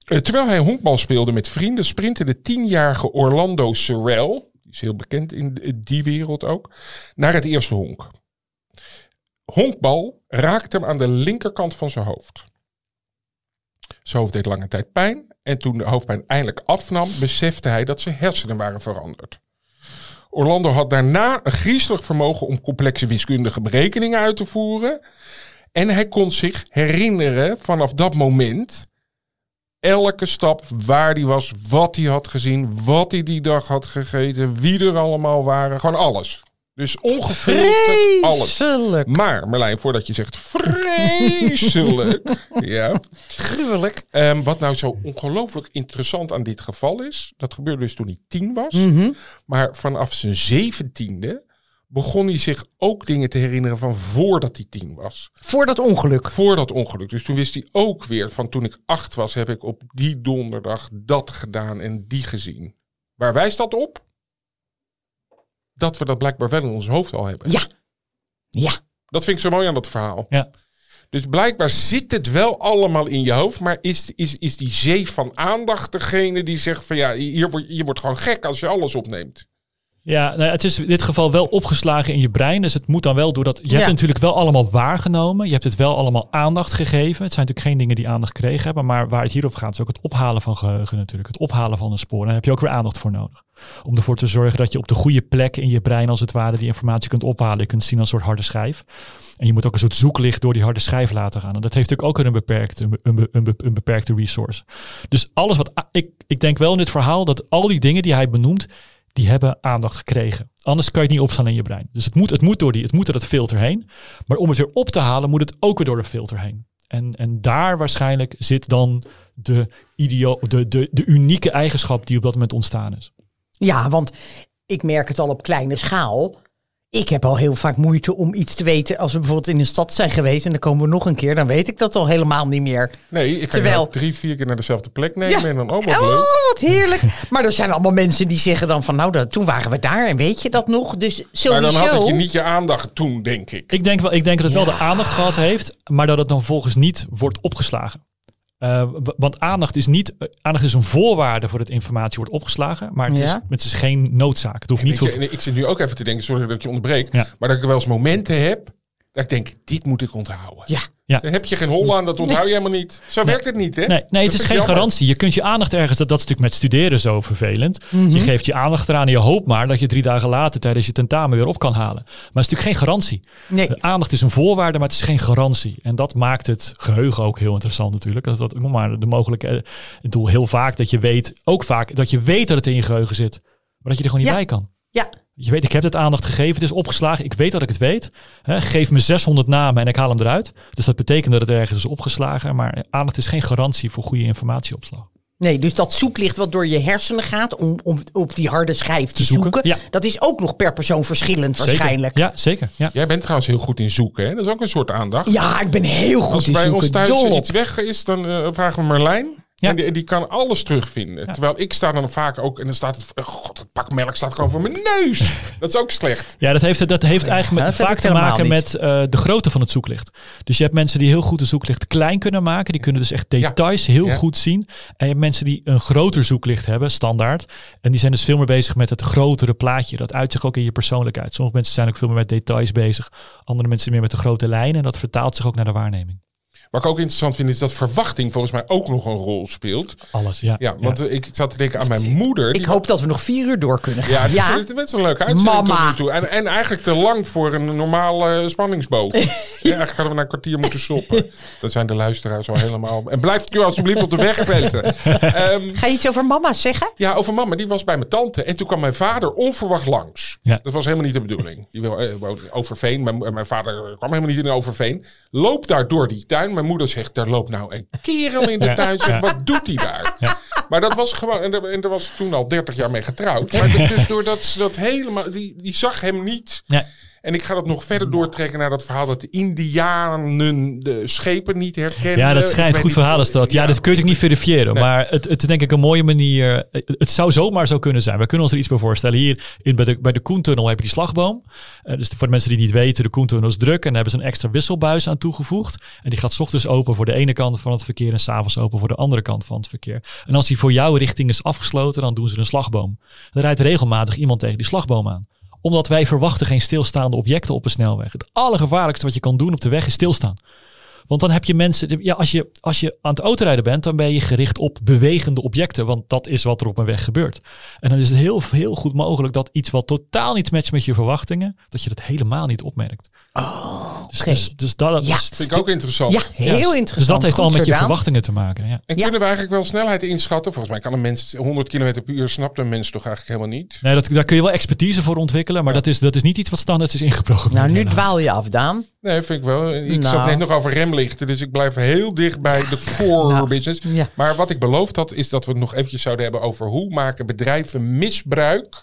Eh, terwijl hij honkbal speelde met vrienden, sprintte de tienjarige Orlando Sorrell, die is heel bekend in die wereld ook, naar het eerste honk. Honkbal raakte hem aan de linkerkant van zijn hoofd. Zijn hoofd deed lange tijd pijn en toen de hoofdpijn eindelijk afnam, besefte hij dat zijn hersenen waren veranderd. Orlando had daarna een griezelig vermogen om complexe wiskundige berekeningen uit te voeren. En hij kon zich herinneren vanaf dat moment elke stap waar hij was, wat hij had gezien, wat hij die dag had gegeten, wie er allemaal waren, gewoon alles. Dus ongefilterd alles. Maar Merlijn, voordat je zegt vreselijk, ja, Gruwelijk. Ehm, wat nou zo ongelooflijk interessant aan dit geval is, dat gebeurde dus toen hij tien was. Maar vanaf zijn zeventiende begon hij zich ook dingen te herinneren van voordat hij tien was. Voor dat ongeluk. Voor dat ongeluk. Dus toen wist hij ook weer van toen ik acht was, heb ik op die donderdag dat gedaan en die gezien. Waar wijst dat op? Dat we dat blijkbaar wel in ons hoofd al hebben. Ja. Ja. Dat vind ik zo mooi aan dat verhaal. Ja. Dus blijkbaar zit het wel allemaal in je hoofd, maar is, is, is die zee van aandacht degene die zegt van ja, hier je wordt gewoon gek als je alles opneemt. Ja, nou, het is in dit geval wel opgeslagen in je brein. Dus het moet dan wel doordat. Je hebt het natuurlijk wel allemaal waargenomen. Je hebt het wel allemaal aandacht gegeven. Het zijn natuurlijk geen dingen die aandacht kregen hebben. Maar waar het hier op gaat, is ook het ophalen van geheugen natuurlijk. Het ophalen van een spoor. En daar heb je ook weer aandacht voor nodig. Om ervoor te zorgen dat je op de goede plek in je brein, als het ware, die informatie kunt ophalen. Je kunt zien als een soort harde schijf. En je moet ook een soort zoeklicht door die harde schijf laten gaan. En dat heeft natuurlijk ook een beperkte, een, een, een beperkte resource. Dus alles wat. Ik, ik denk wel in dit verhaal dat al die dingen die hij benoemt, die hebben aandacht gekregen. Anders kan je het niet opslaan in je brein. Dus het moet, het moet, door, die, het moet het filter heen. Maar om het weer op te halen, moet het ook weer door de filter heen. En, en daar waarschijnlijk zit dan de, ideo, de, de, de unieke eigenschap die op dat moment ontstaan is. Ja, want ik merk het al op kleine schaal. Ik heb al heel vaak moeite om iets te weten. Als we bijvoorbeeld in een stad zijn geweest en dan komen we nog een keer, dan weet ik dat al helemaal niet meer. Nee, ik kan Terwijl- drie, vier keer naar dezelfde plek nemen Ja. en dan ook wat Oh, wat heerlijk. maar er zijn allemaal mensen die zeggen dan van, nou, dat, toen waren we daar en weet je dat nog? Dus Maar sowieso. dan had het je niet je aandacht toen, denk ik. Ik denk, wel, ik denk dat het wel de aandacht gehad heeft, maar dat het dan volgens niet wordt opgeslagen. Eh, want aandacht is niet, aandacht is een voorwaarde voor dat informatie wordt opgeslagen, maar het, is, het is geen noodzaak. Het hoeft niet ik zit nu ook even te denken, sorry dat ik je onderbreek, Ja. maar dat ik wel eens momenten heb dat ik denk, dit moet ik onthouden. Ja. Ja. Dan heb je geen hol aan, dat onthoud je helemaal niet. Zo werkt het niet, hè? Nee, nee Dat het is geen jammer. garantie. Je kunt je aandacht ergens, dat, dat is natuurlijk met studeren zo vervelend. Je geeft je aandacht eraan en je hoopt maar dat je drie dagen later tijdens je tentamen weer op kan halen. Maar het is natuurlijk geen garantie. Nee. De aandacht is een voorwaarde, maar het is geen garantie. En dat maakt het geheugen ook heel interessant natuurlijk. Dat, dat, noem maar de mogelijke, eh, ik bedoel heel vaak dat je weet, ook vaak dat je weet dat het in je geheugen zit. Maar dat je er gewoon niet Ja. bij kan. Ja, Je weet, ik heb het aandacht gegeven, het is opgeslagen, ik weet dat ik het weet. Hè, geef me 600 namen en ik haal hem eruit. Dus dat betekent dat het ergens is opgeslagen. Maar aandacht is geen garantie voor goede informatieopslag. Nee, dus dat zoeklicht wat door je hersenen gaat om, om op die harde schijf te, zoeken, zoeken, ja. dat is ook nog per persoon verschillend waarschijnlijk. Ja, zeker. Ja. Jij bent trouwens heel goed in zoeken, hè? Dat is ook een soort aandacht. Ja, ik ben heel goed Als in bij zoeken. ons thuis Dol op. iets weg is, dan eh, vragen we Marlijn. Ja. En die, die kan alles terugvinden. Terwijl ik sta dan vaak ook en dan staat het... oh God, het pak melk staat gewoon voor mijn neus. Dat is ook slecht. Ja, dat heeft, dat heeft eigenlijk met, dat heb vaak te maken niet. met eh, de grootte van het zoeklicht. Dus je hebt mensen die heel goed een zoeklicht klein kunnen maken. Die kunnen dus echt details heel Ja. goed zien. En je hebt mensen die een groter zoeklicht hebben, standaard. En die zijn dus veel meer bezig met het grotere plaatje. Dat uit zich ook in je persoonlijkheid. Sommige mensen zijn ook veel meer met details bezig. Andere mensen meer met de grote lijnen. En dat vertaalt zich ook naar de waarneming. Wat ik ook interessant vind, is dat verwachting volgens mij ook nog een rol speelt. Alles, ja. Ja, want ik zat te denken aan mijn moeder. Ik die- hoop dat we nog vier uur door kunnen Ja, gaan. het is, het is best een leuke uitzending Mama. tot nu toe. En, en eigenlijk te lang voor een normaal eh, spanningsboog. ja, eigenlijk hadden we na een kwartier moeten stoppen. Dan zijn de luisteraars al helemaal... En blijft u alsjeblieft op de weg letten. Ehm, Ga je iets over mama zeggen? ja, over mama. Die was bij mijn tante. En toen kwam mijn vader onverwacht langs. Ja. Dat was helemaal niet de bedoeling. Die wil, eh, Overveen. Mijn, mijn vader kwam helemaal niet in Overveen. Loopt daar door die tuin. Mijn moeder zegt, daar loopt nou een kerel in de tuin. Zeg. Wat doet hij daar? Maar dat was gewoon... En daar, en daar was toen al 30 jaar mee getrouwd. Maar dat- dus doordat ze dat helemaal... Die, die zag hem niet... En ik ga dat nog verder doortrekken naar dat verhaal dat de Indianen de schepen niet herkennen. Ja, dat schijnt goed verhaal is dat. Ja, dat kun je ook niet verifiëren. Nee. Maar het, het is denk ik een mooie manier. Het zou zomaar zo kunnen zijn. We kunnen ons er iets bij voorstellen. Hier in, bij de, bij de Koentunnel heb je die slagboom. Eh, dus voor de mensen die het niet weten, de Koentunnel is druk. En daar hebben ze een extra wisselbuis aan toegevoegd. En die gaat 's ochtends open voor de ene kant van het verkeer en s'avonds open voor de andere kant van het verkeer. En als die voor jouw richting is afgesloten, dan doen ze een slagboom. Dan rijdt regelmatig iemand tegen die slagboom aan omdat wij verwachten geen stilstaande objecten op een snelweg. Het allergevaarlijkste wat je kan doen op de weg is stilstaan. Want dan heb je mensen, ja, als, je, als je aan het autorijden bent, dan ben je gericht op bewegende objecten. Want dat is wat er op een weg gebeurt. En dan is het heel, heel goed mogelijk dat iets wat totaal niet matcht met je verwachtingen, dat je dat helemaal niet opmerkt. Oh, Dus, dus, dus dat, Ja. dus- Vind ik ook interessant. Ja, heel ja, interessant. Dus dat heeft Goed al met je verwachtingen te maken. Ja. En Ja. kunnen we eigenlijk wel snelheid inschatten? Volgens mij kan een mens 100 km per uur snapt een mens toch eigenlijk helemaal niet. Nee, dat, daar kun je wel expertise voor ontwikkelen, maar dat, is, dat is niet iets wat standaard is ingeprogrammeerd. Nou, nu helaas. dwaal je af, Daan. Nee, vind ik wel. Ik Nou. zat net nog over remlichten, dus ik blijf heel dicht bij de core Nou, business. ja. Maar wat ik beloofd had, is dat we het nog eventjes zouden hebben over hoe maken bedrijven misbruik.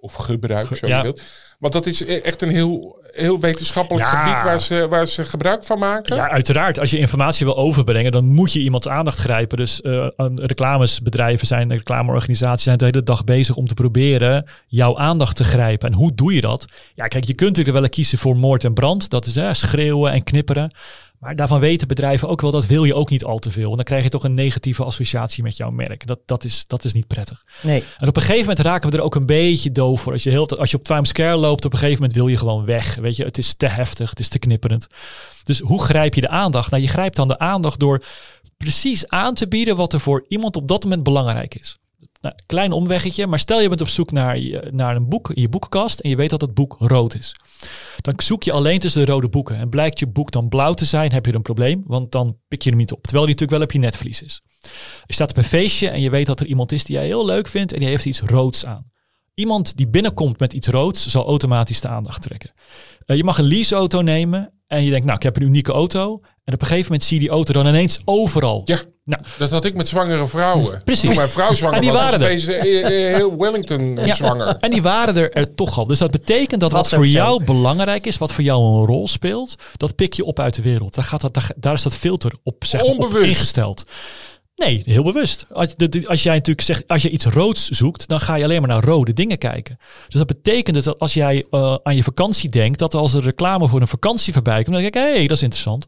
Of gebruik, zo ja. je wilt. Want dat is e- echt een heel, heel wetenschappelijk Ja. gebied waar ze, waar ze gebruik van maken. Ja, uiteraard. Als je informatie wil overbrengen, dan moet je iemands aandacht grijpen. Dus aan reclamesbedrijven zijn, reclameorganisaties zijn de hele dag bezig om te proberen jouw aandacht te grijpen. En hoe doe je dat? Ja, kijk, je kunt natuurlijk wel kiezen voor moord en brand. Dat is hè, schreeuwen en knipperen. Maar daarvan weten bedrijven ook wel, dat wil je ook niet al te veel. Want dan krijg je toch een negatieve associatie met jouw merk. Dat, dat, is, dat is niet prettig. Nee. En op een gegeven moment raken we er ook een beetje doof voor. Als je, heel, als je op Times Square loopt, op een gegeven moment wil je gewoon weg. Weet je, het is te heftig, het is te knipperend. Dus hoe grijp je de aandacht? Nou, je grijpt dan de aandacht door precies aan te bieden wat er voor iemand op dat moment belangrijk is. Nou, klein omweggetje, maar stel je bent op zoek naar, naar een boek in je boekenkast en je weet dat het boek rood is. Dan zoek je alleen tussen de rode boeken. En blijkt je boek dan blauw te zijn, heb je een probleem, want dan pik je hem niet op. Terwijl die natuurlijk wel op je netvlies is. Je staat op een feestje en je weet dat er iemand is die jij heel leuk vindt en die heeft iets roods aan. Iemand die binnenkomt met iets roods zal automatisch de aandacht trekken. Eh, je mag een leaseauto nemen en je denkt, nou, ik heb een unieke auto. En op een gegeven moment zie je die auto dan ineens overal. Ja, Nou, dat had ik met zwangere vrouwen. Precies. Toen mijn vrouw zwanger En die was, waren was er. deze eh, eh, heel Wellington Ja, zwanger. En die waren er, er toch al. Dus dat betekent dat wat voor zo. jou belangrijk is, wat voor jou een rol speelt, dat pik je op uit de wereld. Daar, gaat dat, daar, daar is dat filter op, zeg maar, op Onbewust. ingesteld. Nee, heel bewust. Als, jij natuurlijk zegt, als je iets roods zoekt, dan ga je alleen maar naar rode dingen kijken. Dus dat betekent dat als jij eh, aan je vakantie denkt, dat als er reclame voor een vakantie voorbij komt, dan denk ik, hé, hey, dat is interessant.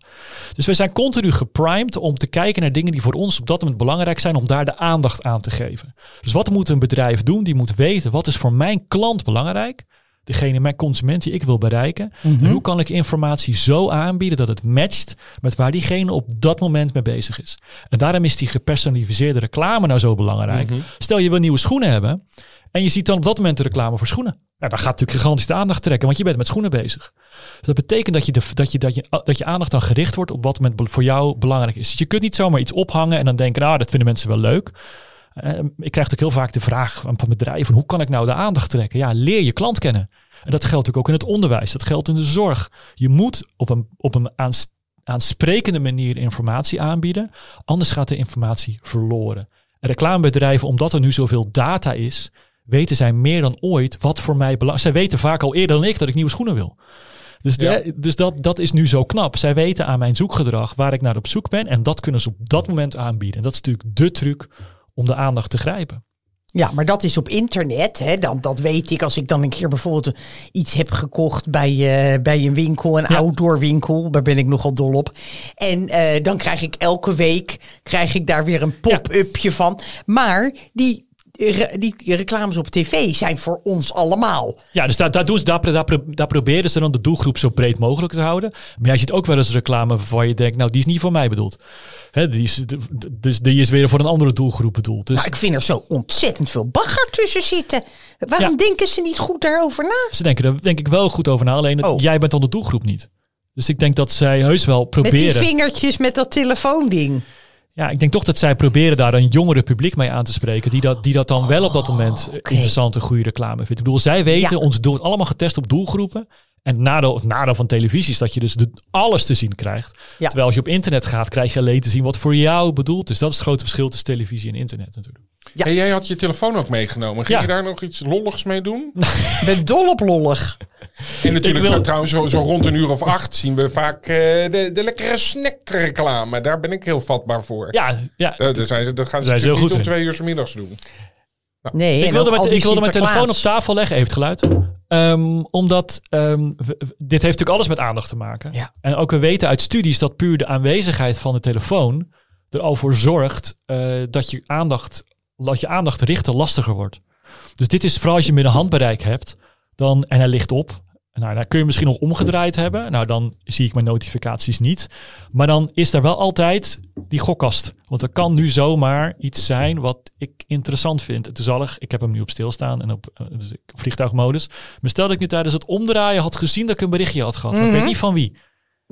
Dus we zijn continu geprimed om te kijken naar dingen die voor ons op dat moment belangrijk zijn, om daar de aandacht aan te geven. Dus wat moet een bedrijf doen? Die moet weten, wat is voor mijn klant belangrijk? Degene, mijn consument die ik wil bereiken. En hoe kan ik informatie zo aanbieden dat het matcht met waar diegene op dat moment mee bezig is. En daarom is die gepersonaliseerde reclame nou zo belangrijk. Stel je wil nieuwe schoenen hebben en je ziet dan op dat moment de reclame voor schoenen. Ja, dan gaat natuurlijk gigantisch de aandacht trekken, want je bent met schoenen bezig. Dus dat betekent dat je, de, dat, je, dat, je, dat je aandacht dan gericht wordt op wat voor jou belangrijk is. Dus je kunt niet zomaar iets ophangen en dan denken, nou, dat vinden mensen wel leuk. Eh, ik krijg ook heel vaak de vraag van van bedrijven, hoe kan ik nou de aandacht trekken? Ja, leer je klant kennen. En dat geldt natuurlijk ook in het onderwijs, dat geldt in de zorg. Je moet op een, op een aans- aansprekende manier informatie aanbieden, anders gaat de informatie verloren. En reclamebedrijven, omdat er nu zoveel data is, weten zij meer dan ooit wat voor mij belangrijk Zij weten vaak al eerder dan ik dat ik nieuwe schoenen wil. Dus, de- Ja. dus dat, dat is nu zo knap. Zij weten aan mijn zoekgedrag waar ik naar op zoek ben. En dat kunnen ze op dat moment aanbieden. En dat is natuurlijk de truc om de aandacht te grijpen. Ja, maar dat is op internet. Hè? Dan, dat weet ik als ik dan een keer bijvoorbeeld iets heb gekocht bij, eh, bij een winkel, een Ja. outdoor winkel. Daar ben ik nogal dol op. En eh, dan krijg ik elke week krijg ik daar weer een pop-upje van. Maar die, re- die reclames op tv zijn voor ons allemaal. Ja, dus daar, daar, doen ze, daar, daar, pro- daar proberen ze dan de doelgroep zo breed mogelijk te houden. Maar jij ziet ook wel eens reclame waarvan je denkt, nou die is niet voor mij bedoeld. Hè, die, is, dus die is weer voor een andere doelgroep bedoeld. Dus Maar ik vind er zo ontzettend veel bagger tussen zitten. Waarom Ja. denken ze niet goed daarover na? ze denken er denk ik wel goed over na. Alleen Oh. jij bent dan de doelgroep niet. Dus ik denk dat zij heus wel Met die proberen. vingertjes met dat telefoonding. Ja, ik denk toch dat zij proberen daar een jongere publiek mee aan te spreken. Die dat, die dat dan wel op dat moment eh, oké. interessant en goede reclame vindt. Ik bedoel, zij weten, Ja. ons doel allemaal getest op doelgroepen. En het nadeel, het nadeel van televisie is dat je dus de, alles te zien krijgt. Ja. Terwijl als je op internet gaat, krijg je alleen te zien wat voor jou bedoeld is. Dat is het grote verschil tussen televisie en internet natuurlijk. Ja. En jij had je telefoon ook meegenomen. Ging Ja. je daar nog iets lolligs mee doen? Ik ben dol op lollig. En natuurlijk wil- nou, trouwens zo, zo rond een uur of acht zien we vaak eh, de, de lekkere snackreclame. Daar ben ik heel vatbaar voor. Ja, ja. Eh, daar zijn ze, dat gaan ze niet om twee uur 's middags doen. Nee, ik wilde, ik wilde mijn telefoon op tafel leggen. Even het geluid. Ehm, omdat ehm, dit heeft natuurlijk alles met aandacht te maken. Ja. En ook we weten uit studies dat puur de aanwezigheid van de telefoon er al voor zorgt eh, dat je aandacht, dat je aandacht richten lastiger wordt. Dus dit is vooral als je hem in de handbereik hebt, dan, en hij ligt op. Nou, dan kun je misschien nog omgedraaid hebben. Nou, dan zie ik mijn notificaties niet. Maar dan is er wel altijd die gokkast. Want er kan nu zomaar iets zijn wat ik interessant vind. Toevallig, ik heb hem nu op stilstaan en op, eh, dus op vliegtuigmodus. Maar stel dat ik nu tijdens het omdraaien had gezien dat ik een berichtje had gehad. Maar ik weet niet van wie.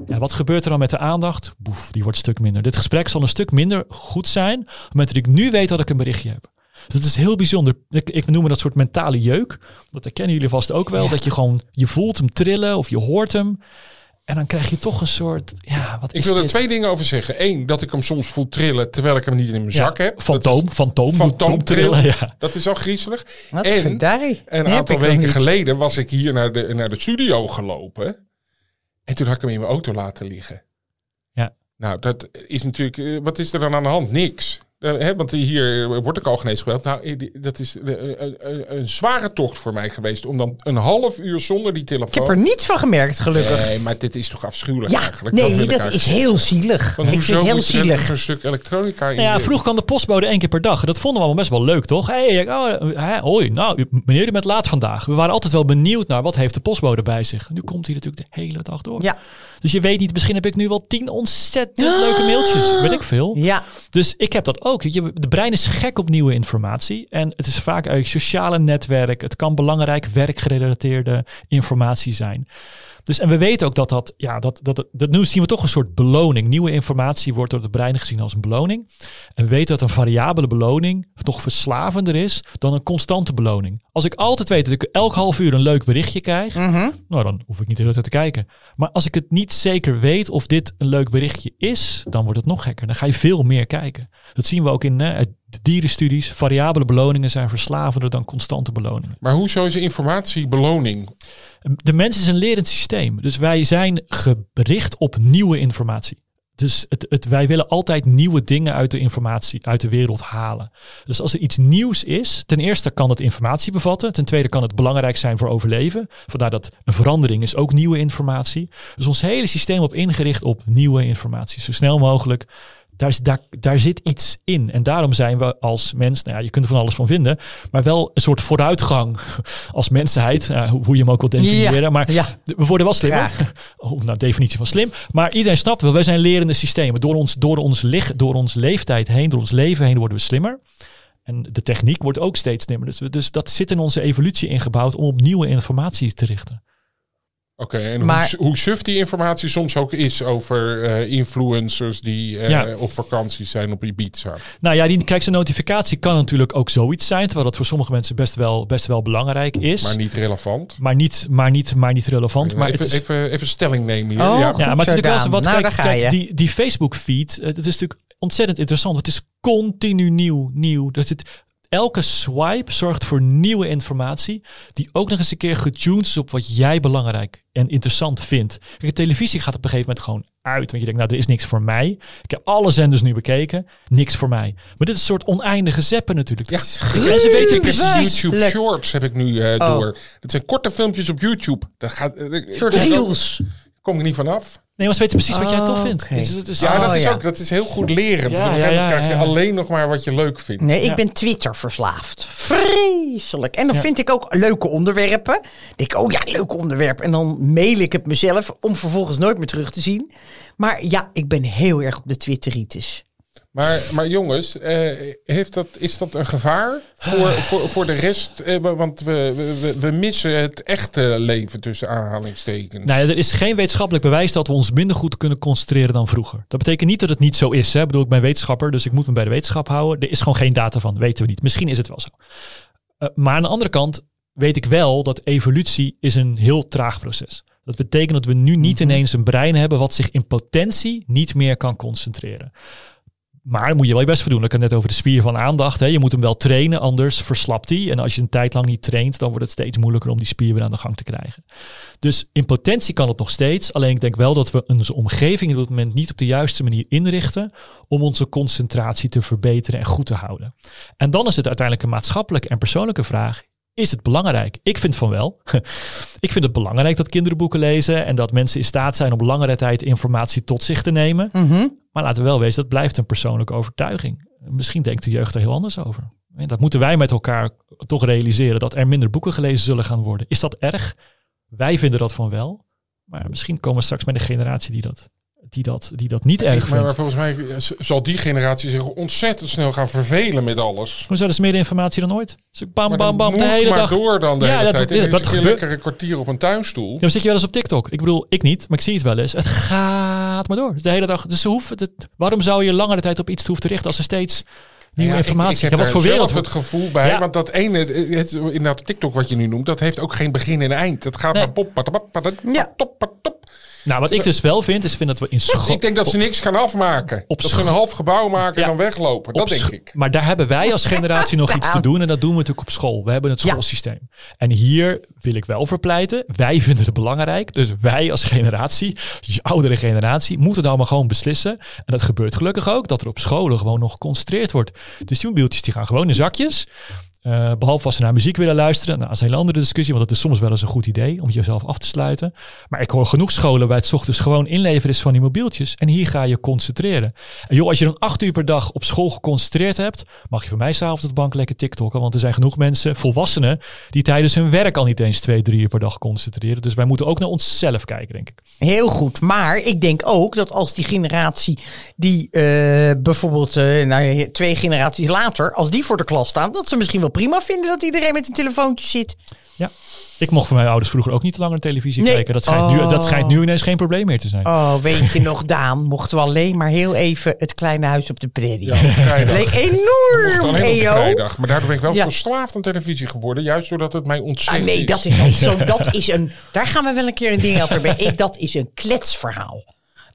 Ja, wat gebeurt er dan met de aandacht? Boef, die wordt een stuk minder. Dit gesprek zal een stuk minder goed zijn. Op het moment dat ik nu weet dat ik een berichtje heb. Dus het is heel bijzonder. Ik, ik noem dat soort mentale jeuk. Dat herkennen jullie vast ook wel. Dat je gewoon, je voelt hem trillen of je hoort hem. En dan krijg je toch een soort, ja, wat Ik is wil er dit? twee dingen over zeggen. Eén, dat ik hem soms voel trillen terwijl ik hem niet in mijn Ja, zak heb. Fantoom, Dat fantoom. fantoom trillen. Ja. Dat is al griezelig. Wat En een aantal weken geleden was ik hier naar de, naar de studio gelopen. En toen had ik hem in mijn auto laten liggen. Ja. Nou, dat is natuurlijk... eh, Wat is er dan aan de hand? Niks. Eh, hè, want hier eh, wordt ik al genees gebeld. Nou, eh, dat is eh, eh, eh, een zware tocht voor mij geweest. Om dan een half uur zonder die telefoon... Ik heb er niets van gemerkt, gelukkig. Nee, maar dit is toch afschuwelijk Ja, eigenlijk? nee, dat is heel zielig. Want Ik vind het heel zielig. Een stuk elektronica in. Nou ja, de- vroeger kwam de postbode één keer per dag. Dat vonden we allemaal best wel leuk, toch? Hey, oh, hè, hoi, nou, meneer, u bent laat vandaag. We waren altijd wel benieuwd naar wat heeft de postbode bij zich. Nu komt hij natuurlijk de hele dag door. Ja, Dus je weet niet, misschien heb ik nu wel tien ontzettend leuke mailtjes. Weet ik veel. ja. Dus ik heb dat ook. Je, de brein is gek op nieuwe informatie. En het is vaak uit sociale netwerk. Het kan belangrijk werkgerelateerde informatie zijn. Dus en we weten ook dat dat, ja, dat, dat, dat nu zien we toch een soort beloning. Nieuwe informatie wordt door het brein gezien als een beloning. En we weten dat een variabele beloning nog verslavender is dan een constante beloning. Als ik altijd weet dat ik elk half uur een leuk berichtje krijg, Mhm. nou, dan hoef ik niet de hele tijd te kijken. Maar als ik het niet zeker weet of dit een leuk berichtje is, dan wordt het nog gekker. Dan ga je veel meer kijken. Dat zien we ook in eh, de dierenstudies. Variabele beloningen zijn verslavender dan constante beloningen. Maar hoezo is informatie beloning? De mens is een lerend systeem. Dus wij zijn gericht op nieuwe informatie. Dus het, het, wij willen altijd nieuwe dingen uit de informatie, uit de wereld halen. Dus als er iets nieuws is, ten eerste kan het informatie bevatten. Ten tweede kan het belangrijk zijn voor overleven. Vandaar dat een verandering is ook nieuwe informatie. Dus ons hele systeem op ingericht op nieuwe informatie. Zo snel mogelijk. Daar, daar, daar zit iets in. En daarom zijn we als mens, nou ja, je kunt er van alles van vinden, maar wel een soort vooruitgang als mensheid, hoe je hem ook wil definiëren. Ja, maar ja. we worden wel slimmer. Oh, nou, definitie van slim. Maar iedereen snapt wel, wij zijn lerende systemen. Door ons, door ons, lig, door ons leeftijd heen, door ons leven heen worden we slimmer. En de techniek wordt ook steeds slimmer. Dus, dus dat zit in onze evolutie ingebouwd om op nieuwe informatie te richten. Oké, en Maar- hoe, hoe suf die informatie soms ook is over eh, influencers die eh, Ja. op vakantie zijn op Ibiza. Nou ja, die kijk, zo'n notificatie kan natuurlijk ook zoiets zijn, terwijl dat voor sommige mensen best wel, best wel belangrijk is. Maar niet relevant. maar niet, maar niet, maar niet relevant. Maar even, het is, even, even stelling nemen hier. Oh, ja. goed. ja, maar het is natuurlijk wel wat. Nou, kijk, kijk, die, die Facebook feed, het is natuurlijk ontzettend interessant. Het is continu nieuw, nieuw. Dus het, elke swipe zorgt voor nieuwe informatie, die ook nog eens een keer getuned is op wat jij belangrijk en interessant vindt. Kijk, de televisie gaat op een gegeven moment gewoon uit, want je denkt, nou, er is niks voor mij. Ik heb alle zenders nu bekeken, niks voor mij. Maar dit is een soort oneindige zeppen natuurlijk. Ja. En ze weten Ik heb. YouTube. Shorts heb ik nu Oh. eh, door. Dat zijn korte filmpjes op YouTube. Dat gaat. ook- reels. Kom ik niet vanaf. Nee, maar ze weten precies wat jij tof Oh, vindt. is- is- Ja, Oh, dat is ja. ook. Dat is heel goed lerend. Ja, ja, ja, krijg je ja. alleen nog maar wat je leuk vindt. Nee, Ja. ik ben Twitter verslaafd. Vreselijk. En dan vind ik ook leuke onderwerpen. Denk ik, oh ja, leuk onderwerp. En dan mail ik het mezelf om vervolgens nooit meer terug te zien. Maar ja, ik ben heel erg op de Twitteritis. Maar, maar jongens, eh, heeft dat, is dat een gevaar voor, voor, voor de rest? Eh, want we, we, we missen het echte leven tussen aanhalingstekens. Nou ja, er is geen wetenschappelijk bewijs dat we ons minder goed kunnen concentreren dan vroeger. Dat betekent niet dat het niet zo is. Hè. Ik bedoel, ik ben wetenschapper, dus ik moet me bij de wetenschap houden. Er is gewoon geen data van, weten we niet. Misschien is het wel zo. Eh, maar aan de andere kant weet ik wel dat evolutie is een heel traag proces. Dat betekent dat we nu niet ineens een brein hebben wat zich in potentie niet meer kan concentreren. Maar moet je wel je best voor doen. Ik had net over de spier van aandacht. Hè. Je moet hem wel trainen, anders verslapt hij. En als je een tijd lang niet traint, dan wordt het steeds moeilijker om die spier weer aan de gang te krijgen. Dus in potentie kan het nog steeds. Alleen ik denk wel dat we onze omgeving op dit moment niet op de juiste manier inrichten om onze concentratie te verbeteren en goed te houden. En dan is het uiteindelijk een maatschappelijke en persoonlijke vraag. Is het belangrijk? Ik vind van wel. ik vind het belangrijk dat kinderen boeken lezen en dat mensen in staat zijn om langere tijd informatie tot zich te nemen. Mhm. Maar laten we wel wezen, dat blijft een persoonlijke overtuiging. Misschien denkt de jeugd er heel anders over. En Dat moeten wij met elkaar toch realiseren, dat er minder boeken gelezen zullen gaan worden. Is dat erg? Wij vinden dat van wel. Maar misschien komen we straks met een generatie die dat, die dat, die dat niet erg maar, maar vindt. volgens mij eh, zal die generatie zich ontzettend snel gaan vervelen met alles. Maar dat is meer informatie dan ooit. Dus bam, Maar bam, dan bam, de moet hele maar dag. door dan de Ja, hele dat- tijd. ja, dat dat gebeurt- lekker een kwartier op een tuinstoel. Ja, dan zit je wel eens op TikTok. Ik bedoel, ik niet, maar ik zie het wel eens. Het gaat maar door. Dus de hele dag. Dus ze hoeven het, waarom zou je langere tijd op iets te hoeven te richten als er steeds nieuwe Ja, ik- informatie... Ik, heb ja, wat daar voor zelf wereld... het gevoel bij. Ja. Want dat ene, het, inderdaad TikTok wat je nu noemt, dat heeft ook geen begin en eind. Het gaat Nee. maar pop, pop, pop, pop, pop, top. Nou, wat ik dus wel vind, is vind dat we in school... Ik denk dat ze niks gaan afmaken. Op dat ze een half gebouw maken Ja. en dan weglopen. Dat op denk ik. Maar daar hebben wij als generatie nog iets te doen. En dat doen we natuurlijk op school. We hebben het Ja. schoolsysteem. En hier wil ik wel voor pleiten. Wij vinden het belangrijk. Dus wij als generatie, die oudere generatie, moeten dan maar gewoon beslissen. En dat gebeurt gelukkig ook. Dat er op scholen gewoon nog geconcentreerd wordt. Dus die mobieltjes die gaan gewoon in zakjes. Eh, behalve als ze naar muziek willen luisteren. Nou, dat is een hele andere discussie. Want het is soms wel eens een goed idee om jezelf af te sluiten. Maar ik hoor genoeg scholen waar het ochtends gewoon inleveren is van die mobieltjes. En hier ga je concentreren. En joh, als je dan acht uur per dag op school geconcentreerd hebt, mag je van mij s'avonds op de bank lekker TikTokken. Want er zijn genoeg mensen, volwassenen, die tijdens hun werk al niet eens twee, drie uur per dag concentreren. Dus wij moeten ook naar onszelf kijken, denk ik. Heel goed. Maar ik denk ook dat als die generatie die eh, bijvoorbeeld eh, nou, twee generaties later, als die voor de klas staan, dat ze misschien wel prima vinden dat iedereen met een telefoontje zit. Ja. Ik mocht van mijn ouders vroeger ook niet te lang naar televisie Nee. kijken. Dat schijnt, nu, dat Oh. schijnt nu ineens geen probleem meer te zijn. Oh, weet je nog, Daan, mochten we alleen maar heel even het kleine huis op de prairie. Ja. Leek enorm, Eo. vrijdag. Maar daardoor ben ik wel Ja. verslaafd aan televisie geworden. Juist doordat het mij Ah, ontzettend nee, dat is, zo, dat is een. Daar gaan we wel een keer een ding over bij. Ik, dat is een kletsverhaal.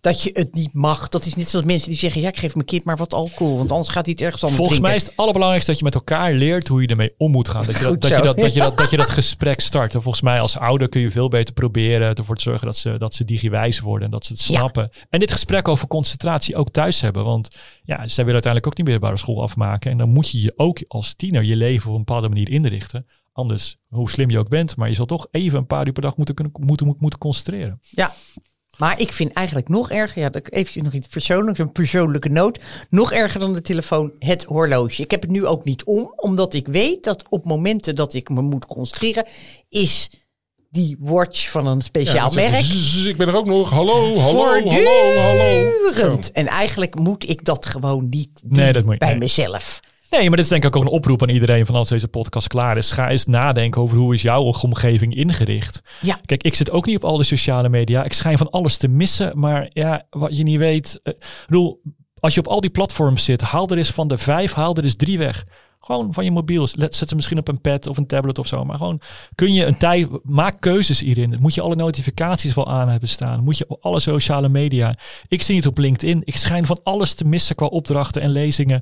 Dat je het niet mag. Dat is net zoals mensen die zeggen: ja, ik geef mijn kind maar wat alcohol, want anders gaat hij het ergens anders Volgens mij is het allerbelangrijkste dat je met elkaar leert hoe je ermee om moet gaan. Dat je dat, dat, je dat, dat, je dat, dat je dat gesprek start. En volgens mij als ouder kun je veel beter proberen ervoor te zorgen dat ze, dat ze digiwijs worden en dat ze het Ja. snappen. En dit gesprek over concentratie ook thuis hebben. Want ja, zij willen uiteindelijk ook niet middelbare school afmaken. En dan moet je je ook als tiener je leven op een bepaalde manier inrichten. Anders, hoe slim je ook bent, maar je zal toch even een paar uur per dag moeten, kunnen, moeten, moeten, moeten concentreren. Ja. Maar ik vind eigenlijk nog erger, ja, dat even nog iets persoonlijks, een persoonlijke noot. Nog erger dan de telefoon, het horloge. Ik heb het nu ook niet om, omdat ik weet dat op momenten dat ik me moet concentreren, is die watch van een speciaal merk Ik ben er ook nog. Hallo, hallo, hallo, hallo. En eigenlijk moet ik dat gewoon niet doen Nee, dat moet je- bij nee. mezelf. Nee, maar dit is denk ik ook een oproep aan iedereen van als deze podcast klaar is. Ga eens nadenken over hoe is jouw omgeving ingericht. Ja. Kijk, ik zit ook niet op al die sociale media. Ik schijn van alles te missen. Maar ja, wat je niet weet. eh, Ik bedoel, als je op al die platforms zit, haal er eens van de vijf, haal er eens drie weg. Gewoon van je mobiel. Let- Zet ze misschien op een pad of een tablet of zo. Maar gewoon kun je een tijd. Maak keuzes hierin. Moet je alle notificaties wel aan hebben staan? Moet je op alle sociale media? Ik zie het op LinkedIn. Ik schijn van alles te missen qua opdrachten en lezingen.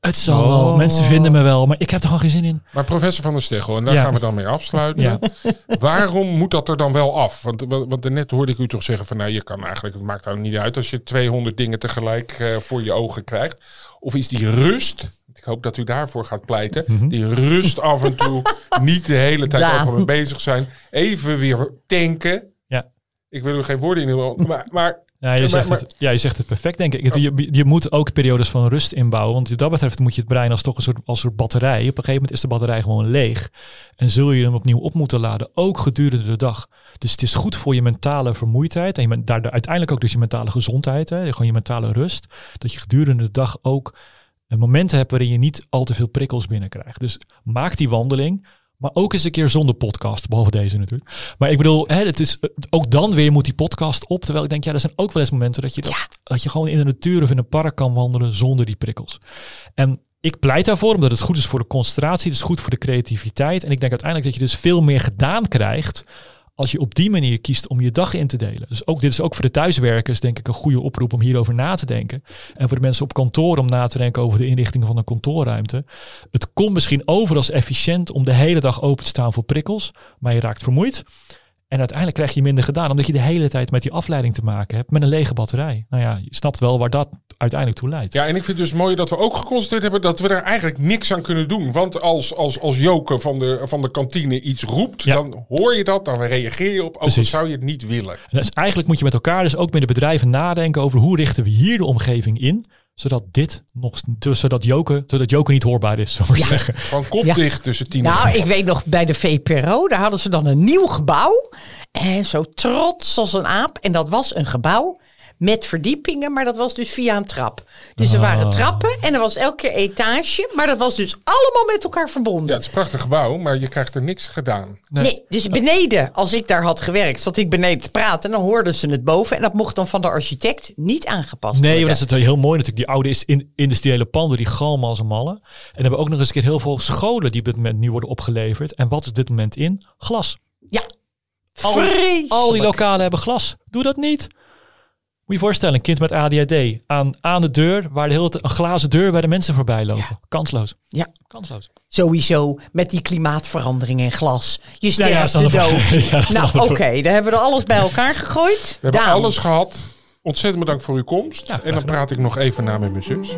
Het zal Oh. wel. Mensen vinden me wel. Maar ik heb er gewoon geen zin in. Maar professor Van der Steggel, en daar Ja. gaan we dan mee afsluiten. Ja. Waarom moet dat er dan wel af? Want, want net hoorde ik u toch zeggen van nou, je kan eigenlijk, het maakt nou niet uit als je 200 dingen tegelijk eh, voor je ogen krijgt. Of is die rust, ik hoop dat u daarvoor gaat pleiten, Mhm. die rust af en toe, niet de hele tijd overal mee bezig zijn, even weer tanken. Ja. Ik wil u geen woorden in maar, maar Ja, je, zegt maar- het, ja, je zegt het perfect, denk ik. Je, je moet ook periodes van rust inbouwen. Want wat dat betreft moet je het brein als toch een soort, als soort batterij. Op een gegeven moment is de batterij gewoon leeg. En zul je hem opnieuw op moeten laden. Ook gedurende de dag. Dus het is goed voor je mentale vermoeidheid. En je, men- daar uiteindelijk ook dus je mentale gezondheid. Hè, gewoon je mentale rust. Dat je gedurende de dag ook eh, momenten hebt waarin je niet al te veel prikkels binnenkrijgt. Dus maak die wandeling. Maar ook eens een keer zonder podcast, behalve deze natuurlijk. Maar ik bedoel, hè, het is, eh, ook dan weer moet die podcast op. Terwijl ik denk, ja, er zijn ook wel eens momenten dat je, dat, dat je gewoon in de natuur of in een park kan wandelen zonder die prikkels. En ik pleit daarvoor, omdat het goed is voor de concentratie, het is goed voor de creativiteit. En ik denk uiteindelijk dat je dus veel meer gedaan krijgt als je op die manier kiest om je dag in te delen. Dus ook, dit is ook voor de thuiswerkers denk ik een goede oproep om hierover na te denken. En voor de mensen op kantoor om na te denken over de inrichting van een kantoorruimte. Het komt misschien over als efficiënt om de hele dag open te staan voor prikkels, maar je raakt vermoeid. En uiteindelijk krijg je minder gedaan, omdat je de hele tijd met die afleiding te maken hebt met een lege batterij. Nou ja, je snapt wel waar dat uiteindelijk toe leidt. Ja, en ik vind het dus mooi dat we ook geconstateerd hebben dat we daar eigenlijk niks aan kunnen doen. Want als, als, als Joke van de, van de kantine iets roept, Ja. dan hoor je dat, dan reageer je op, ook al Precies. zou je het niet willen. En dus eigenlijk moet je met elkaar dus ook met de bedrijven nadenken over hoe richten we hier de omgeving in, zodat dit nog, dus zodat Joke, zodat Joke niet hoorbaar is, we maar zeggen. Gewoon kop Ja. dicht tussen tien en Nou, ik weet nog bij de VPRO, daar hadden ze dan een nieuw gebouw. En zo trots als een aap. En dat was een gebouw met verdiepingen, maar dat was dus via een trap. Dus er waren trappen en er was elke keer etage. Maar dat was dus allemaal met elkaar Ja, verbonden. het is een prachtig gebouw, maar je krijgt er niks gedaan. Nee. dus beneden, als ik daar had gewerkt, zat ik beneden te praten. En dan hoorden ze het boven. En dat mocht dan van de architect niet aangepast Nee, maar worden. dat is het heel mooi natuurlijk. Die oude is- in, industriële panden, die galmen als een malle. En we hebben ook nog eens een keer heel veel scholen die op dit moment nu worden opgeleverd. En wat is op dit moment in? Glas. Ja, Al, al die lokalen hebben glas. Doe dat niet. Moet je je voorstellen, een kind met ADHD aan, aan de deur, waar de hele een glazen deur waar de mensen voorbij lopen. Kansloos. Ja, Kansloos. sowieso met die klimaatverandering en glas. Je Ja, ja, sterft de dood. ja, nou, oké, dan hebben we er alles bij elkaar gegooid. We hebben Daan. alles gehad. Ontzettend bedankt voor uw komst. Ja, en dan praat ik nog even na met mijn zus.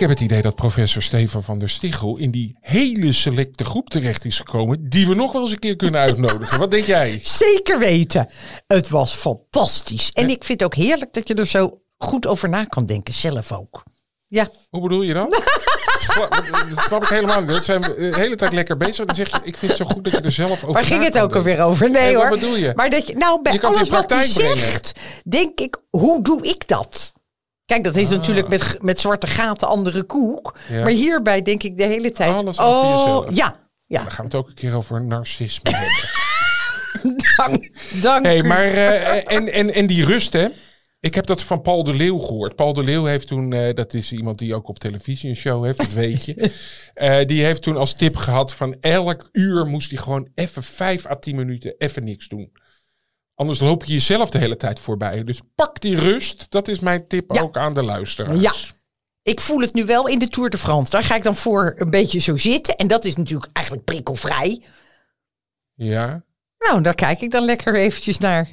Ik heb het idee dat professor Stefan van der Stichel in die hele selecte groep terecht is gekomen. Die we nog wel eens een keer kunnen uitnodigen. Wat denk jij? Zeker weten. Het was fantastisch. En ik vind het ook heerlijk dat je er zo goed over na kan denken, zelf ook. Ja, Hoe bedoel je dan? Dat snap ik helemaal niet. We zijn de hele tijd lekker bezig. Dan zeg je, ik vind het zo goed dat je er zelf over waar ging het ook alweer over? Nee En wat hoor. bedoel je? Maar dat je, nou, bij Je alles wat hij zegt, denk ik, hoe doe ik dat? Kijk, dat is natuurlijk met, met zwarte gaten andere koek. Ah. Ja. Maar hierbij denk ik de hele tijd. Alles jezelf. ja, ja. Dan gaan we het ook een keer over narcisme hebben. Dank, dank hey, maar eh, en, en, en die rust, hè? Ik heb dat van Paul de Leeuw gehoord. Paul de Leeuw heeft toen, eh, dat is iemand die ook op televisie een show heeft, dat weet je. Eh, die heeft toen als tip gehad van elk uur moest hij gewoon even vijf à tien minuten even niks doen. Anders loop je jezelf de hele tijd voorbij. Dus pak die rust. Dat is mijn tip Ja. ook aan de luisteraars. Ja. Ik voel het nu wel in de Tour de France. Daar ga ik dan voor een beetje zo zitten. En dat is natuurlijk eigenlijk prikkelvrij. Ja. Nou, daar kijk ik dan lekker eventjes naar.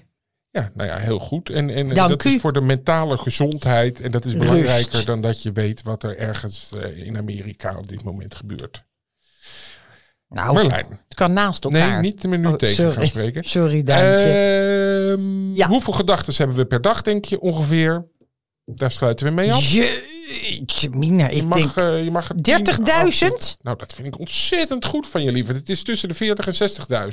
Ja, nou ja, heel goed. En, en Dank dat u. is voor de mentale gezondheid. En dat is Rust. belangrijker dan dat je weet wat er ergens eh, in Amerika op dit moment gebeurt. Nou, het kan naast elkaar. Nee, niet de minuut Oh, tegen sorry. gaan spreken. Sorry. Ehm, Ja. Hoeveel gedachten hebben we per dag, denk je ongeveer? Daar sluiten we mee af. Jeetje, Mina, Je ik mag, denk eh, je mag er 30.000? 10, Nou, dat vind ik ontzettend goed van je, lieve. Het is tussen de 40 en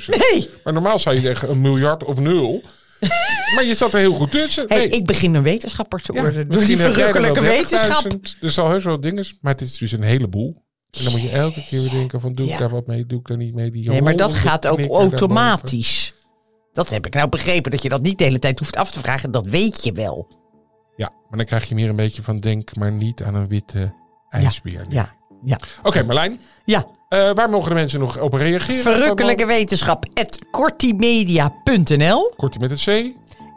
60.000. Nee. Maar normaal zou je zeggen een miljard of nul. maar je zat er heel goed tussen. Hey, Nee. ik begin een wetenschapper te Ja, worden. Dus misschien die er verrukkelijke 30.000. wetenschap. Er zal heus wel dingen, maar het is dus een heleboel. En dan moet je elke keer weer denken van doe ik Ja. daar wat mee, doe ik daar niet mee. Die Nee, maar dat gaat ook automatisch. Dat heb ik nou begrepen, dat je dat niet de hele tijd hoeft af te vragen. Dat weet je wel. Ja, maar dan krijg je meer een beetje van denk maar niet aan een witte ijsbeer. Ja, ja, Oké, Marlijn. ja. eh, waar mogen de mensen nog op reageren? Verrukkelijke wetenschap. kortimedia.nl Kortie met het C.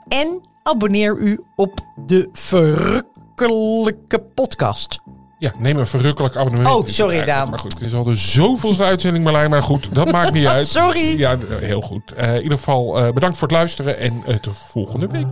En abonneer u op de Verrukkelijke podcast. Ja, neem een verrukkelijk abonnement. Oh, sorry. Daan. Maar goed, het is al de zoveelste uitzending Marlijn. Maar goed, dat maakt niet uit. Sorry. Ja, heel goed. Eh, in ieder geval eh, bedankt voor het luisteren en eh, tot volgende week.